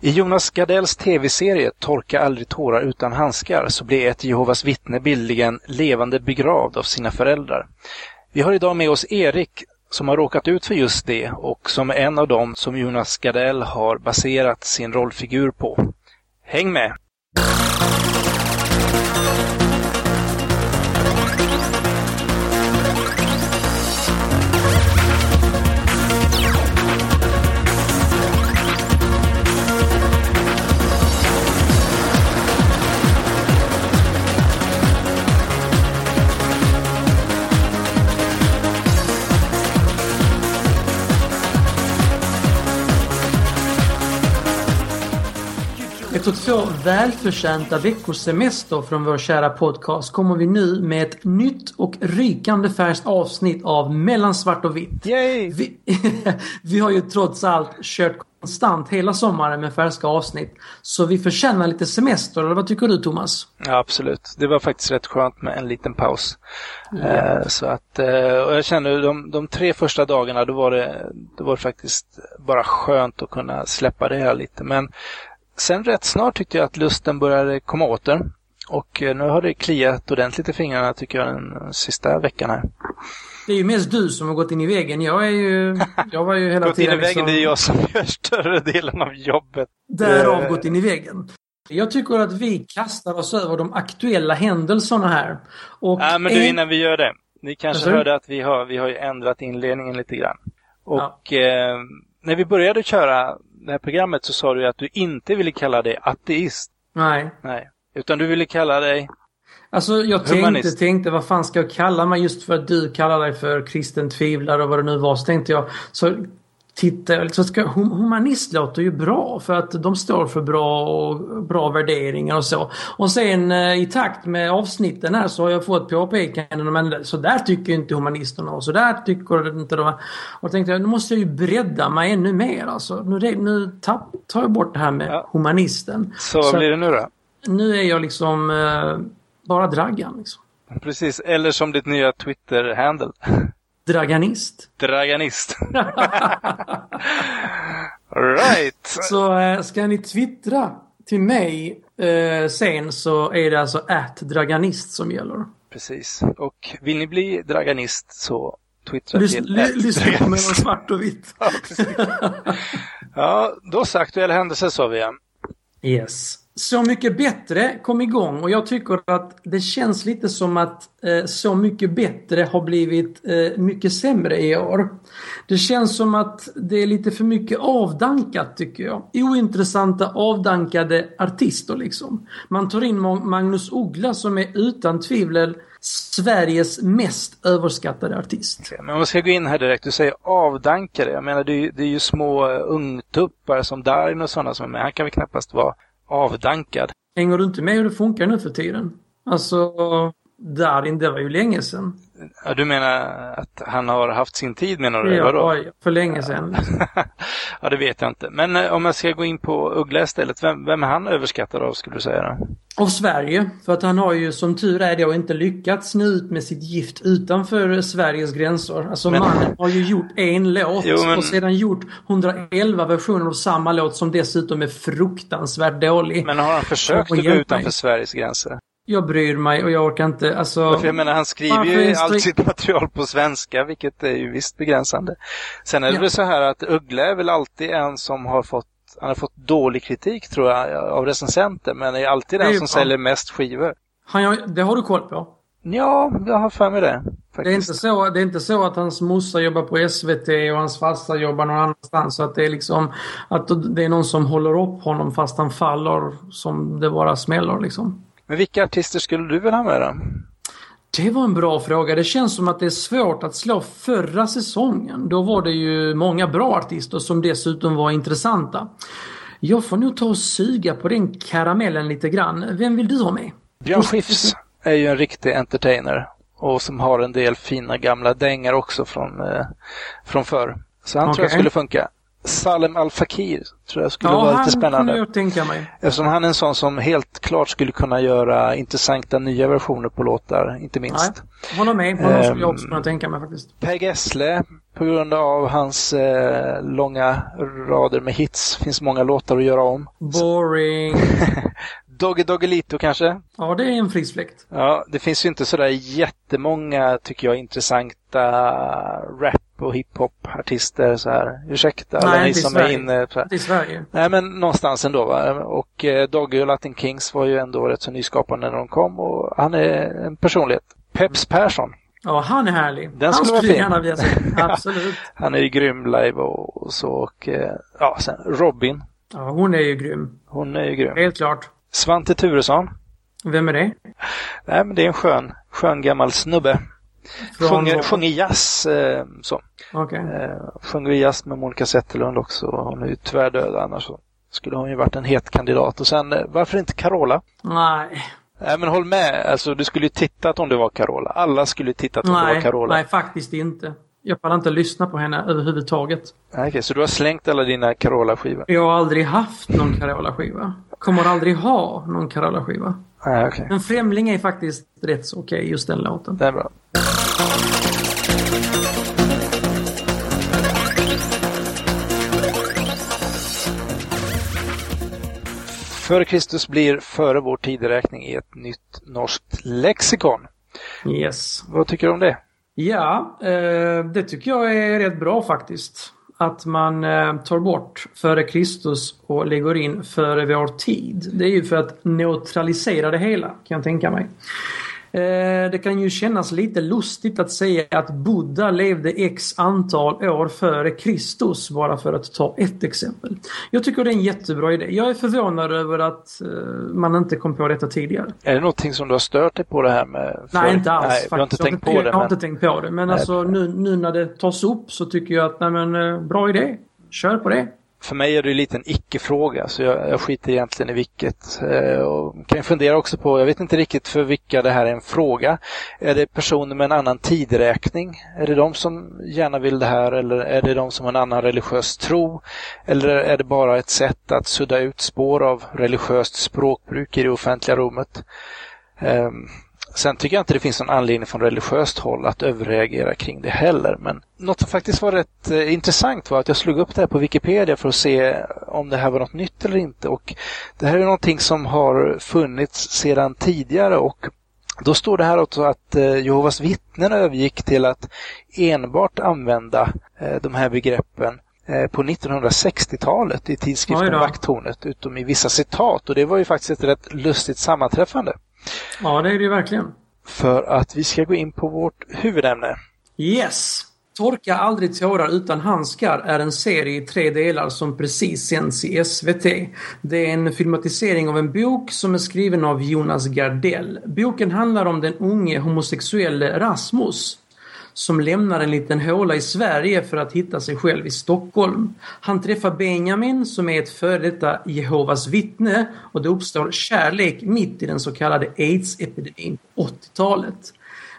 I Jonas Gardells tv-serie Torka aldrig tårar utan handskar så blir ett Jehovas vittne bildligen levande begravd av sina föräldrar. Vi har idag med oss Erik som har råkat ut för just det och som är en av dem som Jonas Gardell har baserat sin rollfigur på. Häng med! Efter två välförtjänta veckors semester från vår kära podcast kommer vi nu med ett nytt och rykande färskt avsnitt av Mellan svart och vitt. Yay! Vi, vi har ju trots allt kört konstant hela sommaren med färska avsnitt. Så vi förtjänar lite semester, eller vad tycker du Thomas? Ja, absolut. Det var faktiskt rätt skönt med en liten paus. Eh, så att, eh, och jag känner de, de tre första dagarna då var, det, då var det faktiskt bara skönt att kunna släppa det här lite. Men sen rätt snart tyckte jag att lusten började komma åter. Och eh, nu har det kliat ordentligt i fingrarna tycker jag den sista veckan här. Det är ju mest du som har gått in i väggen. Jag är ju... Jag var ju hela Gått in i tiden väggen, liksom, det är jag som gör större delen av jobbet. därav Eh, gått in i väggen. Jag tycker att vi kastar oss över de aktuella händelserna här. Och Ja, men du en- innan vi gör det. Ni kanske Jaså? hörde att vi har, vi har ju ändrat inledningen lite grann. Och eh, när vi började köra det här programmet så sa du att du inte ville kalla dig ateist. Nej. Nej. Utan du ville kalla dig... Alltså jag tänkte, Humanist. tänkte vad fan ska jag kalla mig just för att du kallar dig för kristen tvivlare och vad det nu var. Så tänkte jag, så tittade jag, så ska, hum- humanist låter ju bra för att de står för bra och bra värderingar och så. Och sen eh, i takt med avsnitten här så har jag fått påpekanden men så där tycker inte humanisterna och så där tycker inte de. Och tänkte jag, nu måste jag ju bredda mig ännu mer alltså. Nu, nu tapp, tar jag bort det här med Ja. humanisten. Så, Så- vad blir det nu då? Nu är jag liksom eh, bara draggan liksom. Precis, eller som ditt nya Twitter-handle. Draganist. Draganist. right. Så eh, ska ni twittra till mig eh, sen så är det alltså att draganist som gäller. Precis. Och vill ni bli Draganist så twittra Lys- till ly- Lyssna på @draganist. svart och vitt. Ja. Ja, då så aktuell händelse sa vi. Yes. Så mycket bättre kom igång och jag tycker att det känns lite som att eh, Så mycket bättre har blivit eh, mycket sämre i år. Det känns som att det är lite för mycket avdankat tycker jag. Ointressanta avdankade artister liksom. Man tar in Magnus Uggla som är utan tvivel Sveriges mest överskattade artist. Men om jag ska gå in här direkt, du säger avdankade. Jag menar det är, ju- det är ju små eh, ungtuppar som Darin och sådana som är med. Han kan väl knappast vara avdankad. Hänger du inte med hur det funkar nu för tiden? Alltså, Darin, det var ju länge sedan. Ja, du menar att han har haft sin tid menar du? Ja, för länge sedan. ja, det vet jag inte. Men eh, om jag ska gå in på Uggla istället, vem, vem är han överskattad av skulle du säga då? Av Sverige, för att han har ju som tur är då inte lyckats nå ut med sitt gift utanför Sveriges gränser. Alltså Men- mannen har ju gjort en låt Jo, men- och sedan gjort 111 versioner av samma låt som dessutom är fruktansvärt dålig. Men har han försökt att gå utanför. Sveriges gränser? Jag bryr mig och jag orkar inte, alltså... Jag menar, han skriver ju allt sitt material på svenska, vilket är ju visst begränsande. Sen är det Ja. väl så här att Uggla är väl alltid en som har fått han har fått dålig kritik tror jag av recensenter, men är alltid är den som säljer mest skivor. Han, det har du koll på? Ja, jag har för mig det. Faktiskt. Det är, inte så, det är inte så att hans morsa jobbar på SVT och hans farsa jobbar någon annanstans. Så att det är liksom att det är någon som håller upp honom fast han faller som det bara smäller liksom. Men vilka artister skulle du vilja ha med då? Det var en bra fråga. Det känns som att det är svårt att slå förra säsongen. Då var det ju många bra artister som dessutom var intressanta. Jag får nog ta och suga på den karamellen lite grann. Vem vill du ha med? Björn Skifs är ju en riktig entertainer och som har en del fina gamla dängar också från, eh, från förr. Så han tror jag skulle funka. Salem Al Fakir tror jag skulle vara han lite spännande. kunde jag tänka mig. Eftersom han är en sån som helt klart skulle kunna göra intressanta nya versioner på låtar, inte minst. Nej, håller med. Honom skulle jag Ehm. också kunna tänka mig faktiskt. Per Gessle på grund av hans eh, långa rader med hits. finns många låtar att göra om. Boring. Doggy Doggelito kanske? Ja, det är en frisk fläkt. Ja, det finns ju inte sådär jättemånga, tycker jag, intressanta rap och hiphop-artister så här. Ursäkta alla ni som är inne. Så här. i Sverige. Nej, men någonstans ändå. Va? Och eh, Doggy och Latin Kings var ju ändå rätt så nyskapande när de kom och han är en personlighet. Peps Persson. Ja, han är härlig. Den han skulle vara fin. gärna. Absolut. han är ju grym live och, så. Och, eh, ja, sen Robin. Ja, hon är ju grym. Hon är ju grym. Helt klart. Svante Turesson. Vem är det? Nej, men det är en skön, skön gammal snubbe. Sjunger, sjunger jazz. Eh, så. Okay. Eh, sjunger jazz med Monica Zetterlund också. Hon är ju tyvärr död annars. Så skulle hon ju varit en het kandidat. Och sen, eh, varför inte Carola? Nej. Nej men håll med, alltså du skulle ju tittat om det var Carola. Alla skulle ju tittat om nej, det var Carola. Nej, faktiskt inte. Jag pallar inte lyssna på henne överhuvudtaget. Okej, okay, så du har slängt alla dina Carola-skivor? Jag har aldrig haft någon Carola-skiva. Kommer aldrig ha någon Carola-skiva. Nej, okay. Men Främling är faktiskt rätt så okej, okay, just den låten. Det är bra. Före Kristus blir före vår tideräkning i ett nytt norskt lexikon. Yes. Vad tycker du om det? Ja, eh, det tycker jag är rätt bra faktiskt. Att man eh, tar bort före Kristus och lägger in före vår tid. Det är ju för att neutralisera det hela, kan jag tänka mig. Eh, det kan ju kännas lite lustigt att säga att Buddha levde x antal år före Kristus, bara för att ta ett exempel. Jag tycker det är en jättebra idé. Jag är förvånad över att eh, man inte kom på detta tidigare. Är det någonting som du har stört dig på det här med? För... Nej, inte alls. Nej, jag har inte tänkt på det. Jag har inte tänkt på det. Men nej. alltså nu, nu när det tas upp så tycker jag att, nej men, eh, bra idé. Kör på det för mig är det lite en icke-fråga så jag, jag skiter egentligen i vilket. Eh, och kan fundera också på, jag vet inte riktigt för vilka det här är en fråga. Är det personer med en annan tidräkning? Är det de som gärna vill det här eller är det de som har en annan religiös tro? Eller är det bara ett sätt att sudda ut spår av religiöst språkbruk i det offentliga rummet? Eh, Sen tycker jag inte det finns någon anledning från religiöst håll att överreagera kring det heller. Men något som faktiskt var rätt eh, intressant var att jag slog upp det här på Wikipedia för att se om det här var något nytt eller inte. Och det här är någonting som har funnits sedan tidigare och då står det här också att eh, Jehovas vittnen övergick till att enbart använda eh, de här begreppen på 1960-talet i tidskriften Vakttornet, utom i vissa citat. Och det var ju faktiskt ett rätt lustigt sammanträffande. Ja, det är det ju verkligen. För att vi ska gå in på vårt huvudämne. Yes! Torka aldrig tårar utan handskar är en serie i tre delar som precis sänds i SVT. Det är en filmatisering av en bok som är skriven av Jonas Gardell. Boken handlar om den unge homosexuelle Rasmus som lämnar en liten håla i Sverige för att hitta sig själv i Stockholm. Han träffar Benjamin som är ett före detta Jehovas vittne och det uppstår kärlek mitt i den så kallade aids-epidemin på 80-talet.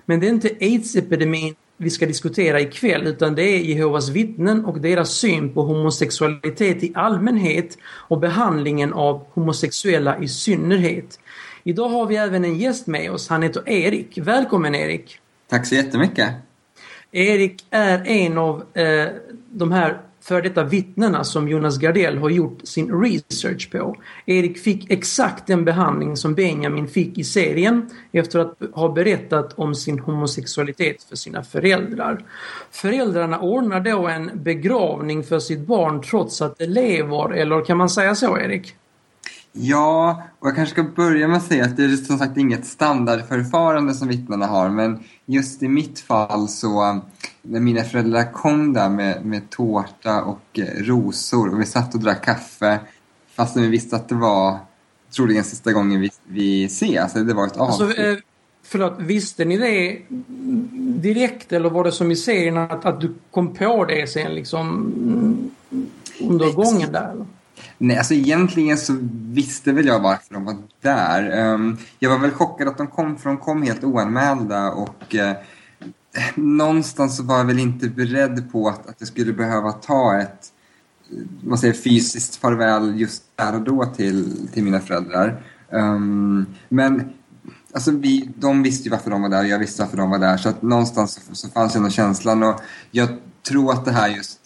Men det är inte aids-epidemin vi ska diskutera ikväll utan det är Jehovas vittnen och deras syn på homosexualitet i allmänhet och behandlingen av homosexuella i synnerhet. Idag har vi även en gäst med oss. Han heter Erik. Välkommen Erik! Tack så jättemycket! Erik är en av eh, de här för detta vittnena som Jonas Gardell har gjort sin research på. Erik fick exakt den behandling som Benjamin fick i serien efter att ha berättat om sin homosexualitet för sina föräldrar. Föräldrarna ordnar då en begravning för sitt barn trots att det lever, eller kan man säga så Erik? Ja, och jag kanske ska börja med att säga att det är som sagt inget standardförfarande som vittnena har, men just i mitt fall så, när mina föräldrar kom där med, med tårta och eh, rosor och vi satt och drack kaffe, fastän vi visste att det var troligen sista gången vi, vi ses, alltså det var ett avslut. Alltså, eh, förlåt, visste ni det direkt eller var det som i serien att, att du kom på det sen liksom under gången där? Eller? Nej, alltså egentligen så visste väl jag varför de var där. Um, jag var väl chockad att de kom, för de kom helt oanmälda och uh, någonstans så var jag väl inte beredd på att, att jag skulle behöva ta ett eh, man säger, fysiskt farväl just där och då till, till mina föräldrar. Um, men alltså vi, de visste ju varför de var där och jag visste varför de var där. Så att någonstans så, så fanns ändå känslan. Och jag tror att det här just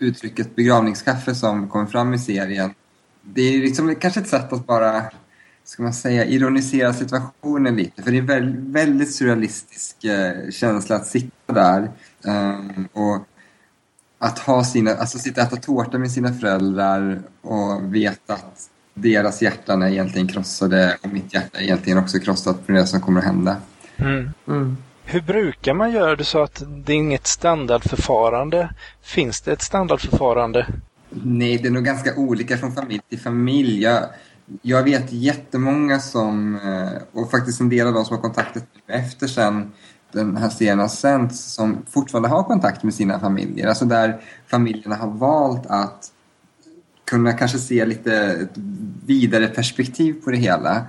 uttrycket begravningskaffe som kommer fram i serien. Det är liksom kanske ett sätt att bara, ska man säga, ironisera situationen lite. För det är en väldigt, väldigt surrealistisk eh, känsla att sitta där. Um, och att ha sina, alltså sitta och äta tårta med sina föräldrar och veta att deras hjärtan är egentligen krossade och mitt hjärta är egentligen också krossat för det som kommer att hända. Mm. Mm. Hur brukar man göra? Du sa att det är inget standardförfarande. Finns det ett standardförfarande? Nej, det är nog ganska olika från familj till familj. Jag, jag vet jättemånga som, eh, och faktiskt en del av de som har kontaktat mig efter sen den här serien har sänts, som fortfarande har kontakt med sina familjer. Alltså där familjerna har valt att kunna kanske se lite vidare perspektiv på det hela.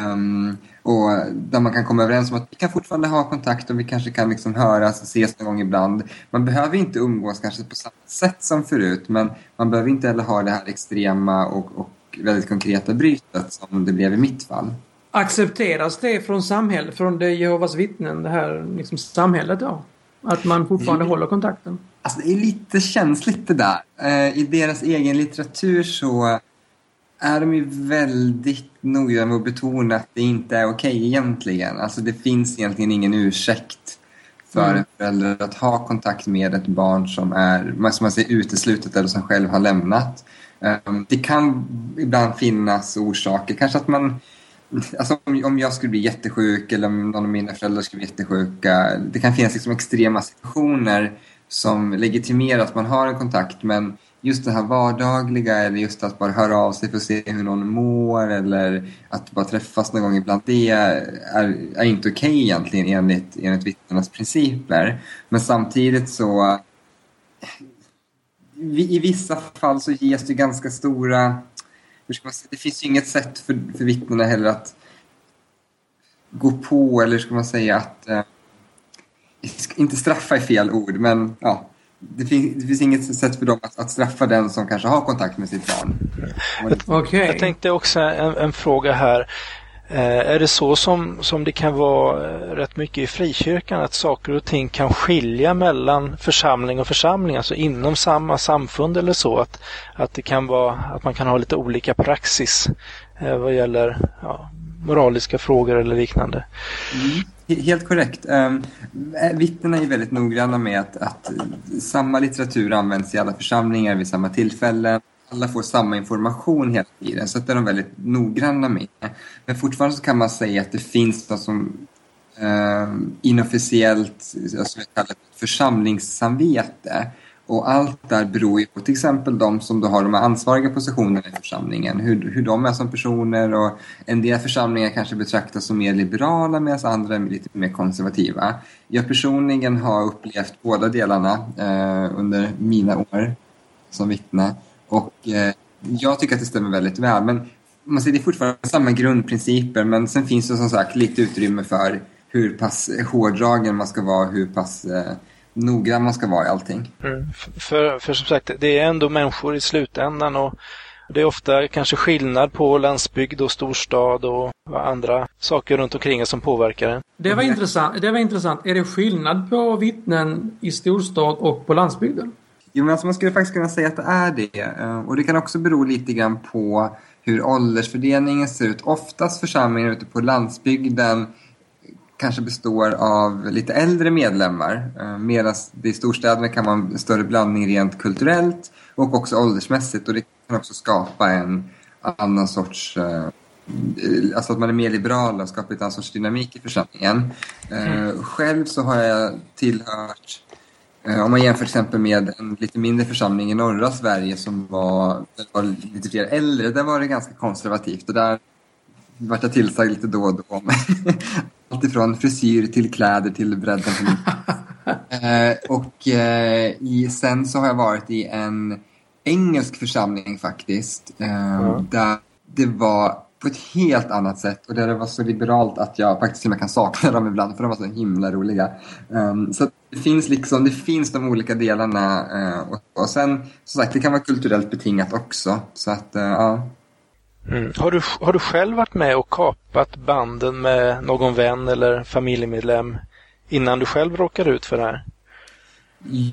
Um, och där man kan komma överens om att vi kan fortfarande ha kontakt och vi kanske kan liksom höras och ses någon gång ibland. Man behöver inte umgås kanske på samma sätt som förut men man behöver inte heller ha det här extrema och, och väldigt konkreta brytet som det blev i mitt fall. Accepteras det från samhället, från det Jehovas vittnen, det här liksom samhället då? Att man fortfarande mm. håller kontakten? Alltså det är lite känsligt det där. Eh, I deras egen litteratur så är de ju väldigt noggranna med att betona att det inte är okej okay egentligen. Alltså det finns egentligen ingen ursäkt för mm. en förälder att ha kontakt med ett barn som är, som man säger, uteslutet eller som själv har lämnat. Um, det kan ibland finnas orsaker, kanske att man Alltså om, jag skulle bli jättesjuk eller om någon av mina föräldrar skulle bli jättesjuka. Det kan finnas liksom extrema situationer som legitimerar att man har en kontakt men just det här vardagliga eller just att bara höra av sig för att se hur någon mår eller att bara träffas någon gång ibland. Det är, är inte okej okay egentligen enligt, enligt vittnenas principer. Men samtidigt så i vissa fall så ges det ganska stora... Hur ska man säga, det finns ju inget sätt för, för vittnena heller att gå på eller ska man säga att... Eh, inte straffa är fel ord, men ja, det, finns, det finns inget sätt för dem att, att, straffa den som kanske har kontakt med sitt barn. Okay. Jag tänkte också en, en fråga här. Eh, är det så som, som det kan vara eh, rätt mycket i frikyrkan att saker och ting kan skilja mellan församling och församling, alltså inom samma samfund eller så? Att, att det kan vara att man kan ha lite olika praxis eh, vad gäller ja, moraliska frågor eller liknande. Mm, helt korrekt. Ehm, eh, vittnena är väldigt noggranna med att, att samma litteratur används i alla församlingar vid samma tillfälle. Alla får samma information hela tiden, så det är de väldigt noggranna med. Men fortfarande så kan man säga att det finns något som eh, inofficiellt, alltså, som vi kallar församlingssamvete och allt där beror ju på till exempel de som då har de ansvariga positionerna i församlingen, hur, hur de är som personer och en del församlingar kanske betraktas som mer liberala medan andra är lite mer konservativa. Jag personligen har upplevt båda delarna eh, under mina år som vittne och eh, jag tycker att det stämmer väldigt väl. Men man ser, det är fortfarande samma grundprinciper men sen finns det som sagt lite utrymme för hur pass hårdragen man ska vara, hur pass eh, noggrann man ska vara i allting. Mm. För, för som sagt, det är ändå människor i slutändan och det är ofta kanske skillnad på landsbygd och storstad och andra saker runt omkring som påverkar en. Det var, intressant. det var intressant. Är det skillnad på vittnen i storstad och på landsbygden? Jo, men alltså man skulle faktiskt kunna säga att det är det. Eh, och det kan också bero lite grann på hur åldersfördelningen ser ut. Oftast församlingar ute på landsbygden kanske består av lite äldre medlemmar eh, medan det i storstäderna kan vara en större blandning rent kulturellt och också åldersmässigt och det kan också skapa en annan sorts eh, Alltså att man är mer liberal och skapar en annan sorts dynamik i församlingen. Eh, mm. Själv så har jag tillhört om man jämför till exempel med en lite mindre församling i norra Sverige som var, var lite fler äldre, där var det ganska konservativt och där vart jag tillsagd lite då och då allt ifrån frisyr till kläder till bredden eh, Och eh, i, sen så har jag varit i en engelsk församling faktiskt. Eh, mm. Där det var på ett helt annat sätt och där det var så liberalt att jag faktiskt med kan sakna dem ibland för de var så himla roliga. Um, så det finns liksom, det finns de olika delarna uh, och, och sen som sagt det kan vara kulturellt betingat också. Så att, uh, ja. Mm. Har, du, har du själv varit med och kapat banden med någon vän eller familjemedlem innan du själv råkade ut för det här?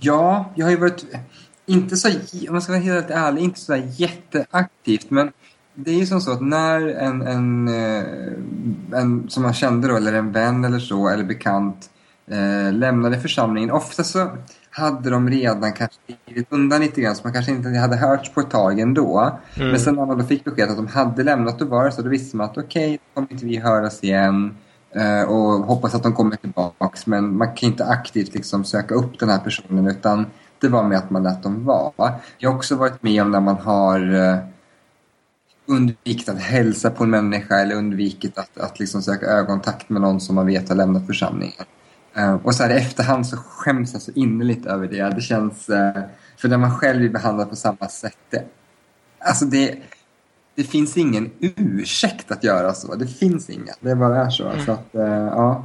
Ja, jag har ju varit, inte så, om jag ska vara helt ärlig, inte så jätteaktivt. Men det är ju som så att när en, en, eh, en som man kände då, eller en vän eller så, eller bekant, eh, lämnade församlingen. Ofta så hade de redan kanske glidit undan lite grann så man kanske inte hade hörts på ett tag ändå. Mm. Men sen när man då fick besked att de hade lämnat då var det så, då visste man att okej, okay, då kommer inte vi höras igen eh, och hoppas att de kommer tillbaks. Men man kan inte aktivt liksom söka upp den här personen utan det var med att man lät dem vara. Jag har också varit med om när man har eh, undvikit att hälsa på en människa eller undvikit att, att liksom söka ögonkontakt med någon som man vet har lämnat församlingen. Uh, och så här i efterhand så skäms jag så innerligt över det. Det känns... Uh, för när man själv blir behandlad på samma sätt. Det, alltså det, det finns ingen ursäkt att göra så. Det finns ingen. Det bara är så. Mm. så att, uh, ja.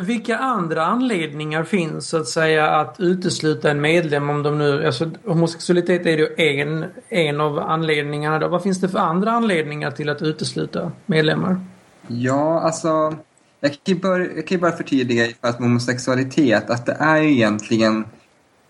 Vilka andra anledningar finns så att säga att utesluta en medlem om de nu... Alltså homosexualitet är ju en, en av anledningarna. Då. Vad finns det för andra anledningar till att utesluta medlemmar? Ja, alltså jag kan ju bara, jag kan bara förtydliga för att homosexualitet, att det är ju egentligen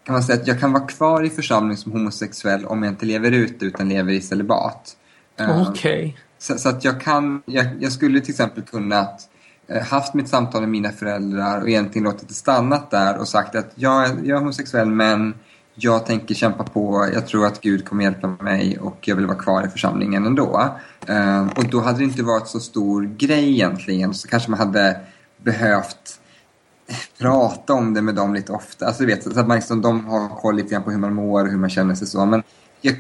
kan man säga att jag kan vara kvar i församling som homosexuell om jag inte lever ut utan lever i celibat. Eh, Okej. Okay. Så, så, att jag kan, jag, jag skulle till exempel kunnat uh, haft mitt samtal med mina föräldrar och egentligen låtit det stannat där och sagt att jag, jag är homosexuell men jag tänker kämpa på, jag tror att Gud kommer hjälpa mig och jag vill vara kvar i församlingen ändå. Uh, och då hade det inte varit så stor grej egentligen. Så kanske man hade behövt prata om det med dem lite ofta. Alltså, vet, så att man liksom, de har koll lite grann på hur man mår och hur man känner sig så. Men jag,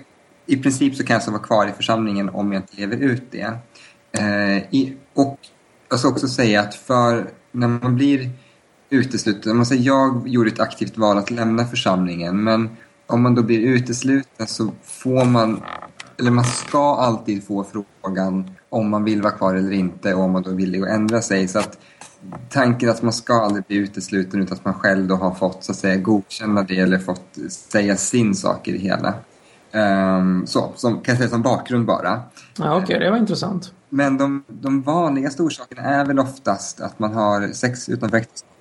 i princip så kan jag alltså vara kvar i församlingen om jag inte lever ut det. Uh, i, och jag ska också säga att för när man blir utesluten. Man säger, jag gjorde ett aktivt val att lämna församlingen men om man då blir utesluten så får man, eller man ska alltid få frågan om man vill vara kvar eller inte och om man då är villig att ändra sig. Så att tanken att man ska aldrig bli utesluten utan att man själv då har fått så att säga godkänna det eller fått säga sin sak i det hela. Um, så, som, kan jag säga som bakgrund bara. Ja, Okej, okay, det var intressant. Men de, de vanligaste orsakerna är väl oftast att man har sex utanför äktenskap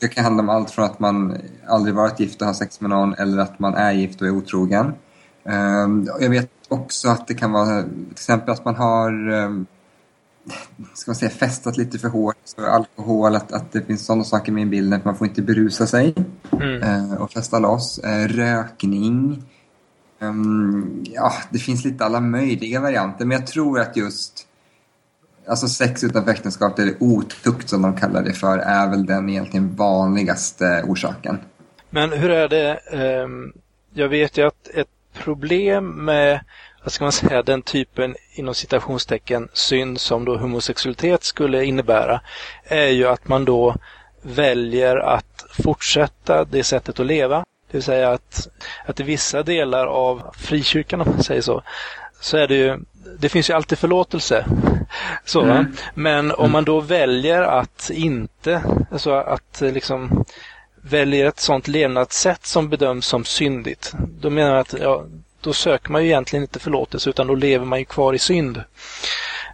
det kan handla om allt från att man aldrig varit gift och har sex med någon eller att man är gift och är otrogen. Um, jag vet också att det kan vara till exempel att man har um, ska man säga, festat lite för hårt. Så alkohol, att, att det finns sådana saker med i bilden. Att man får inte berusa sig mm. uh, och festa loss. Uh, rökning. Ja, det finns lite alla möjliga varianter. Men jag tror att just Alltså sex utanför äktenskap, eller otukt som de kallar det för, är väl den egentligen vanligaste orsaken. Men hur är det, ehm, jag vet ju att ett problem med, vad ska man säga, den typen inom citationstecken synd som då homosexualitet skulle innebära, är ju att man då väljer att fortsätta det sättet att leva. Det vill säga att, att i vissa delar av frikyrkan, om man säger så, så är det ju, det finns ju alltid förlåtelse. Så, mm. Men om man då väljer att inte, alltså att liksom väljer ett sådant levnadssätt som bedöms som syndigt, då menar jag att ja, då söker man ju egentligen inte förlåtelse utan då lever man ju kvar i synd.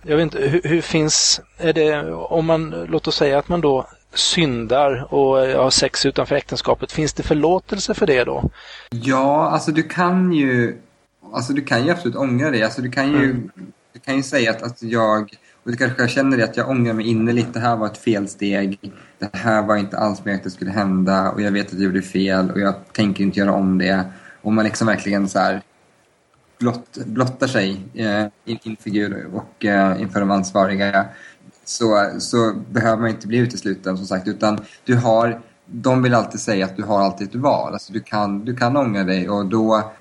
Jag vet inte, hur, hur finns, är det, om man, låt oss säga att man då syndar och har sex utanför äktenskapet, finns det förlåtelse för det då? Ja, alltså du kan ju Alltså du kan ju absolut ångra dig. Alltså du kan ju, mm. du kan ju säga att, att jag, och du kanske känner det att jag ångrar mig innerligt. Det här var ett felsteg. Det här var inte alls meningen att det skulle hända och jag vet att jag gjorde fel och jag tänker inte göra om det. Och man liksom verkligen så här blott, blottar sig eh, inför Gud och eh, inför de ansvariga så, så behöver man inte bli utesluten som sagt utan du har de vill alltid säga att du har alltid ett val. Alltså du, kan, du kan ångra dig och då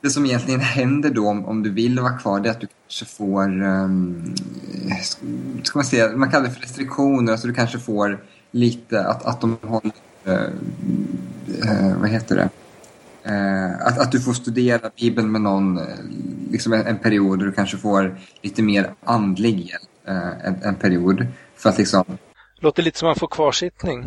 det som egentligen händer då om, om du vill vara kvar det är att du kanske får, um, ska man säga, man kallar det för restriktioner, alltså du kanske får lite att, att de håller, uh, uh, vad heter det, uh, att, att du får studera Bibeln med någon, liksom en, en period och du kanske får lite mer andlig hjälp en, en period för att liksom Låter lite som man får kvarsittning.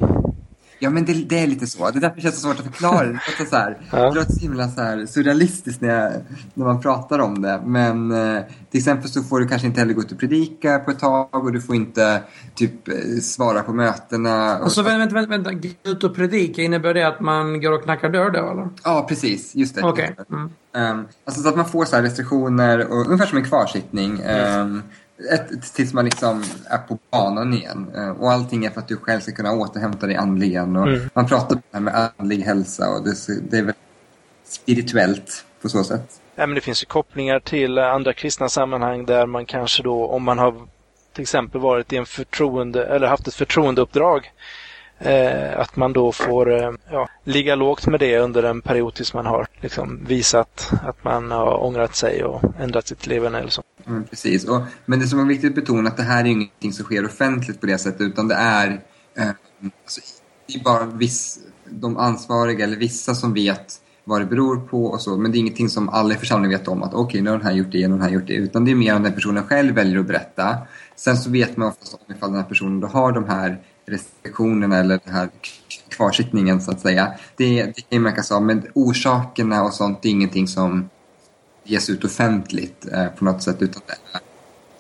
Ja, men det, det, är lite så. Det är därför det känns så svårt att förklara. Det låter så, här, ja. det låter så himla så här surrealistiskt när, jag, när man pratar om det. Men eh, till exempel så får du kanske inte heller gå ut och predika på ett tag och du får inte typ eh, svara på mötena. Och så vänta, vänta, vänta. Gå ut och predika, innebär det att man går och knackar dörr då eller? Ja, precis. Just det. Okay. Mm. Um, alltså så att man får så restriktioner, och, ungefär som en kvarsittning. Um, ett, tills man liksom är på banan igen. Uh, och allting är för att du själv ska kunna återhämta dig andligen. Och mm. Man pratar om det här med andlig hälsa och det, det är väl spirituellt på så sätt. Ja, men det finns ju kopplingar till andra kristna sammanhang där man kanske då, om man har till exempel varit i en förtroende, eller haft ett förtroendeuppdrag, eh, att man då får eh, ja, ligga lågt med det under en period tills man har liksom, visat att man har ångrat sig och ändrat sitt leverne eller så. Mm, precis, och, men det som är viktigt att betona att det här är ingenting som sker offentligt på det sättet utan det är eh, alltså, det är bara viss, de ansvariga eller vissa som vet vad det beror på och så. Men det är ingenting som alla i församlingen vet om att okej, okay, nu har den här gjort det och den här gjort det. Utan det är mer om den personen själv väljer att berätta. Sen så vet man oftast om ifall den här personen då har de här restriktionerna eller den här kvarsittningen så att säga. Det, det kan ju märkas av, men orsakerna och sånt det är ingenting som ges ut offentligt eh, på något sätt utan det,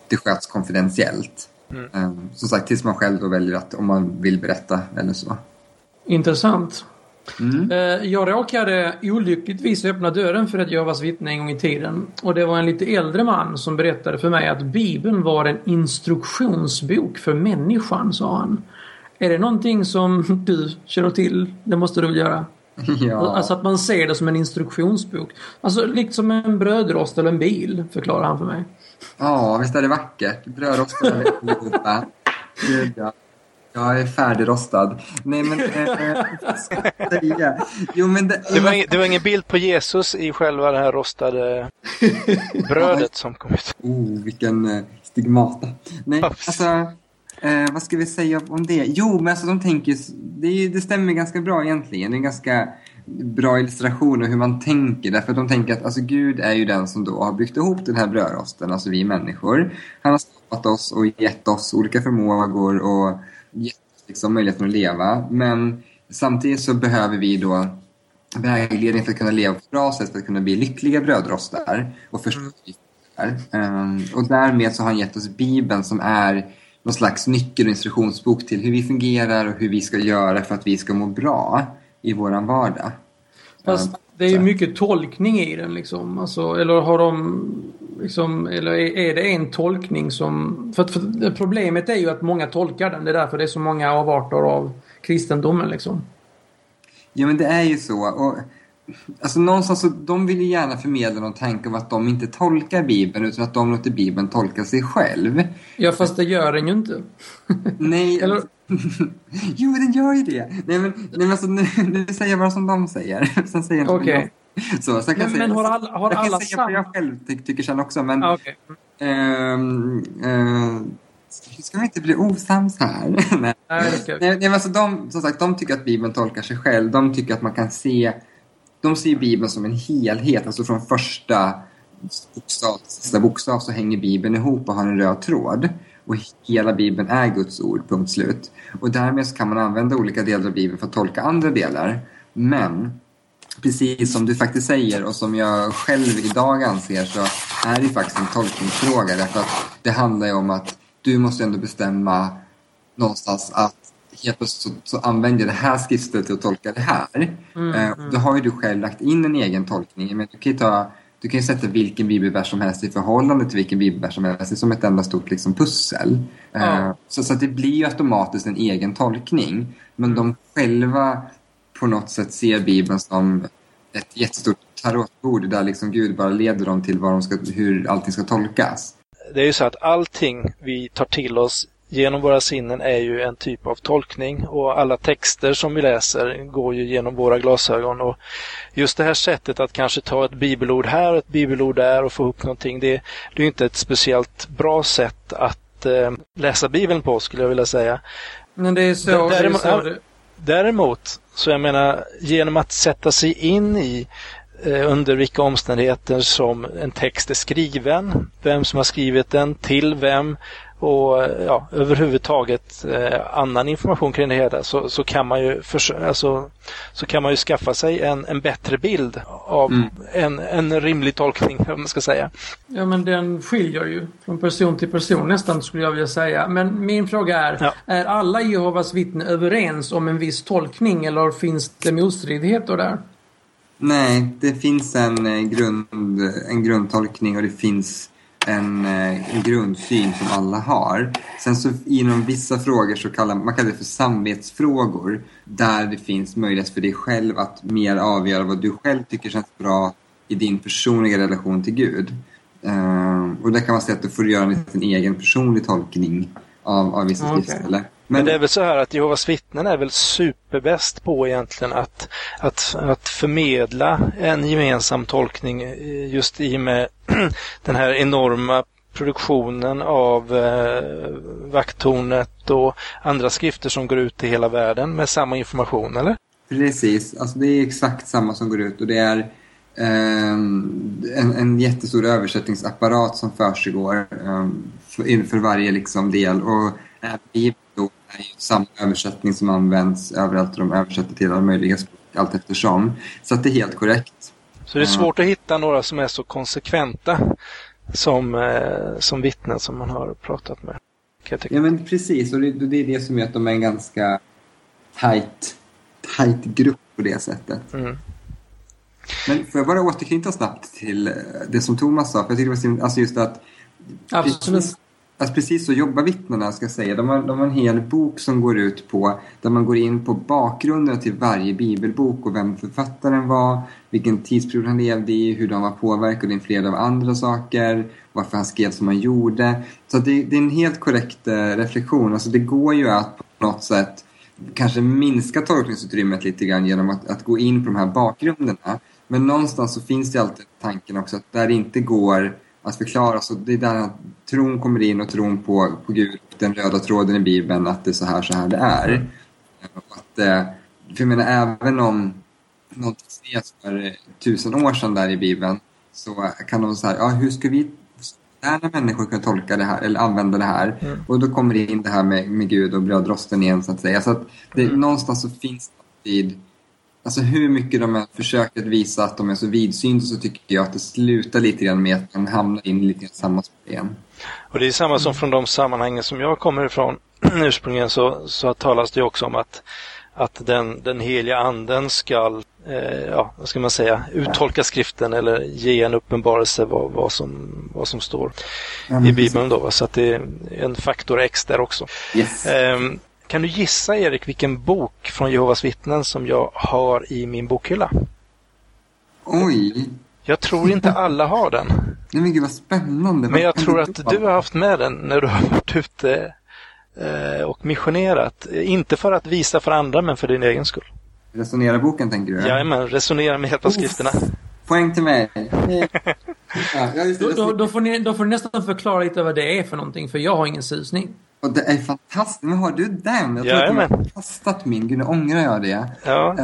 det sköts konfidentiellt. Mm. Eh, som sagt, tills man själv då väljer att om man vill berätta eller så. Intressant. Mm. Eh, jag råkade olyckligtvis öppna dörren för ett Jehovas vittne en gång i tiden. Och det var en lite äldre man som berättade för mig att Bibeln var en instruktionsbok för människan, sa han. Är det någonting som du känner till? Det måste du väl göra? Ja. Alltså att man ser det som en instruktionsbok. Alltså liksom en brödrost eller en bil, förklarar han för mig. Ja, visst är det vackert. Brödrost allihopa. ja. Jag är färdigrostad. Nej men, eh? Jo, men det, det, var ingen, det var ingen bild på Jesus i själva det här rostade brödet som kom ut. Oh, vilken eh, stigmata. Nej, alltså, eh, vad ska vi säga om det? Jo, men alltså de tänker, det, det stämmer ganska bra egentligen. Det är en ganska bra illustration av hur man tänker. Därför att de tänker att alltså, Gud är ju den som då har byggt ihop den här brödrosten, alltså vi människor. Han har skapat oss och gett oss olika förmågor och liksom, möjligheten att leva. Men samtidigt så behöver vi då vägledning för att kunna leva på ett bra sätt, för att kunna bli lyckliga brödrostar och förstå um, Och därmed så har han gett oss Bibeln som är någon slags nyckel och instruktionsbok till hur vi fungerar och hur vi ska göra för att vi ska må bra i våran vardag. Fast det är ju mycket tolkning i den liksom. Alltså, eller har de liksom, eller är det en tolkning som... För, för problemet är ju att många tolkar den. Det är därför det är så många avarter av kristendomen liksom. Ja men det är ju så. Och, alltså någonstans så, de vill ju gärna förmedla någon tanke om att de inte tolkar Bibeln utan att de låter Bibeln tolka sig själv. Ja fast det gör den ju inte. Nej, eller... jo den gör ju det. Nej men, nej, men alltså, nu, nu säger jag bara som de säger. Sen säger jag. Okay. Så, så kan men, säga, men har alla, har jag alla säga vad jag själv ty tycker sen också, men... Ah, okay. um, uh, ska vi inte bli osams här? nej. Nej, nej, nej, alltså de, som sagt, de tycker att Bibeln tolkar sig själv. De tycker att man kan se... De ser Bibeln som en helhet, alltså från första bokstav till sista bokstav så hänger Bibeln ihop och har en röd tråd. Och hela Bibeln är Guds ord, punkt slut. Och därmed kan man använda olika delar av Bibeln för att tolka andra delar. Men precis som du faktiskt säger och som jag själv idag anser så är det faktiskt en tolkningsfråga därför att det handlar ju om att du måste ändå bestämma någonstans att helt plötsligt så, så använder jag det här skriftet till att tolka det här. Mm, eh, mm. Då har ju du själv lagt in en egen tolkning. Men du kan ju ta du kan ju sätta vilken bibelvers som helst i förhållande till vilken bibelvers som helst. Det är som ett enda stort liksom, pussel. Mm. Uh, så, så att det blir ju automatiskt en egen tolkning. Men de själva på något sätt ser Bibeln som ett jättestort tarotbord där liksom Gud bara leder dem till vad de ska, hur allting ska tolkas. Det är ju så att allting vi tar till oss genom våra sinnen är ju en typ av tolkning och alla texter som vi läser går ju genom våra glasögon. Och just det här sättet att kanske ta ett bibelord här och ett bibelord där och få ihop någonting, det, det är inte ett speciellt bra sätt att eh, läsa Bibeln på skulle jag vilja säga. Men det är så, däremot, det är så det... däremot så jag menar, genom att sätta sig in i eh, under vilka omständigheter som en text är skriven, vem som har skrivit den, till vem och ja, överhuvudtaget eh, annan information kring det hela så, så, kan man ju för, alltså, så kan man ju skaffa sig en, en bättre bild av mm. en, en rimlig tolkning, om man ska säga. Ja, men den skiljer ju från person till person nästan skulle jag vilja säga. Men min fråga är, ja. är alla Jehovas vittnen överens om en viss tolkning eller finns det motstridigheter där? Nej, det finns en, eh, grund, en grundtolkning och det finns en, eh, en grundsyn som alla har. Sen så inom vissa frågor så kallar man kallar det för samvetsfrågor där det finns möjlighet för dig själv att mer avgöra vad du själv tycker känns bra i din personliga relation till Gud. Uh, och där kan man säga att du får göra en liten egen personlig tolkning av, av vissa okay. skriftställen. Men, det är väl så här att Jehovas vittnen är väl superbäst på egentligen att, att, att förmedla en gemensam tolkning eh, just i och med den här enorma produktionen av eh, Vakttornet och andra skrifter som går ut i hela världen med samma information, eller? Precis, alltså det är exakt samma som går ut och det är eh, en, en jättestor översättningsapparat som försiggår eh, för, inför varje liksom, del och Bibeln är ju samma översättning som används överallt och de översätter till alla möjliga språk allt eftersom. Så att det är helt korrekt. Så det är svårt att hitta några som är så konsekventa som, eh, som vittnen som man har pratat med. Ja men precis, och det, det, är det som gör att de är en ganska tight, tight grupp på det sättet. Mm. Men får jag bara återknyta snabbt till eh, det som Thomas sa, för jag tycker det var alltså just att Absolut. Alltså precis så jobbar vittnena, ska jag säga. De har, de har en hel bok som går ut på, där man går in på bakgrunden till varje bibelbok och vem författaren var, vilken tidsperiod han levde i, hur de var påverkade flera av andra saker, varför han skrev som han gjorde. Så det, det är en helt korrekt eh, reflektion. Alltså det går ju att på något sätt kanske minska tolkningsutrymmet lite grann genom att, att gå in på de här bakgrunderna. Men någonstans så finns det alltid tanken också att där det inte går att förklara. Så det är där tron kommer in och tron på, på Gud, den röda tråden i Bibeln, att det är så här, så här det är. Mm. Att, eh, för jag menar, även om något skrevs för tusen år sedan där i Bibeln så kan de säga, ja hur ska vi moderna människor kunna tolka det här eller använda det här? Mm. Och då kommer det in det här med, med Gud och brödrosten igen så att säga. Så att det, mm. någonstans så finns det alltid Alltså hur mycket de än försöker visa att de är så vidsynta så tycker jag att det slutar lite grann med att man hamnar in i lite grann samma spel igen. Och det är samma som från de sammanhangen som jag kommer ifrån ursprungligen så, så talas det också om att, att den, den heliga anden ska, eh, ja, vad ska man säga, uttolka skriften eller ge en uppenbarelse vad, vad, som, vad som står ja, i Bibeln. Då, så att det är en faktor X där också. Yes. Eh, kan du gissa Erik vilken bok från Jehovas vittnen som jag har i min bokhylla? Oj! Jag tror inte alla har den. Nej men gud vad spännande. Men jag tror att du har haft med den när du har varit ute eh, och missionerat. Inte för att visa för andra men för din egen skull. Resonera-boken tänker du? Jajamän, resonera med hjälp av skrifterna. Poäng till mig. ja, då, då, då, får ni, då får ni nästan förklara lite vad det är för någonting, för jag har ingen susning. Och det är fantastiskt. Men har du den? Jag tror Jajamän. att jag har kastat min. Gud, nu ångrar jag det. Ja.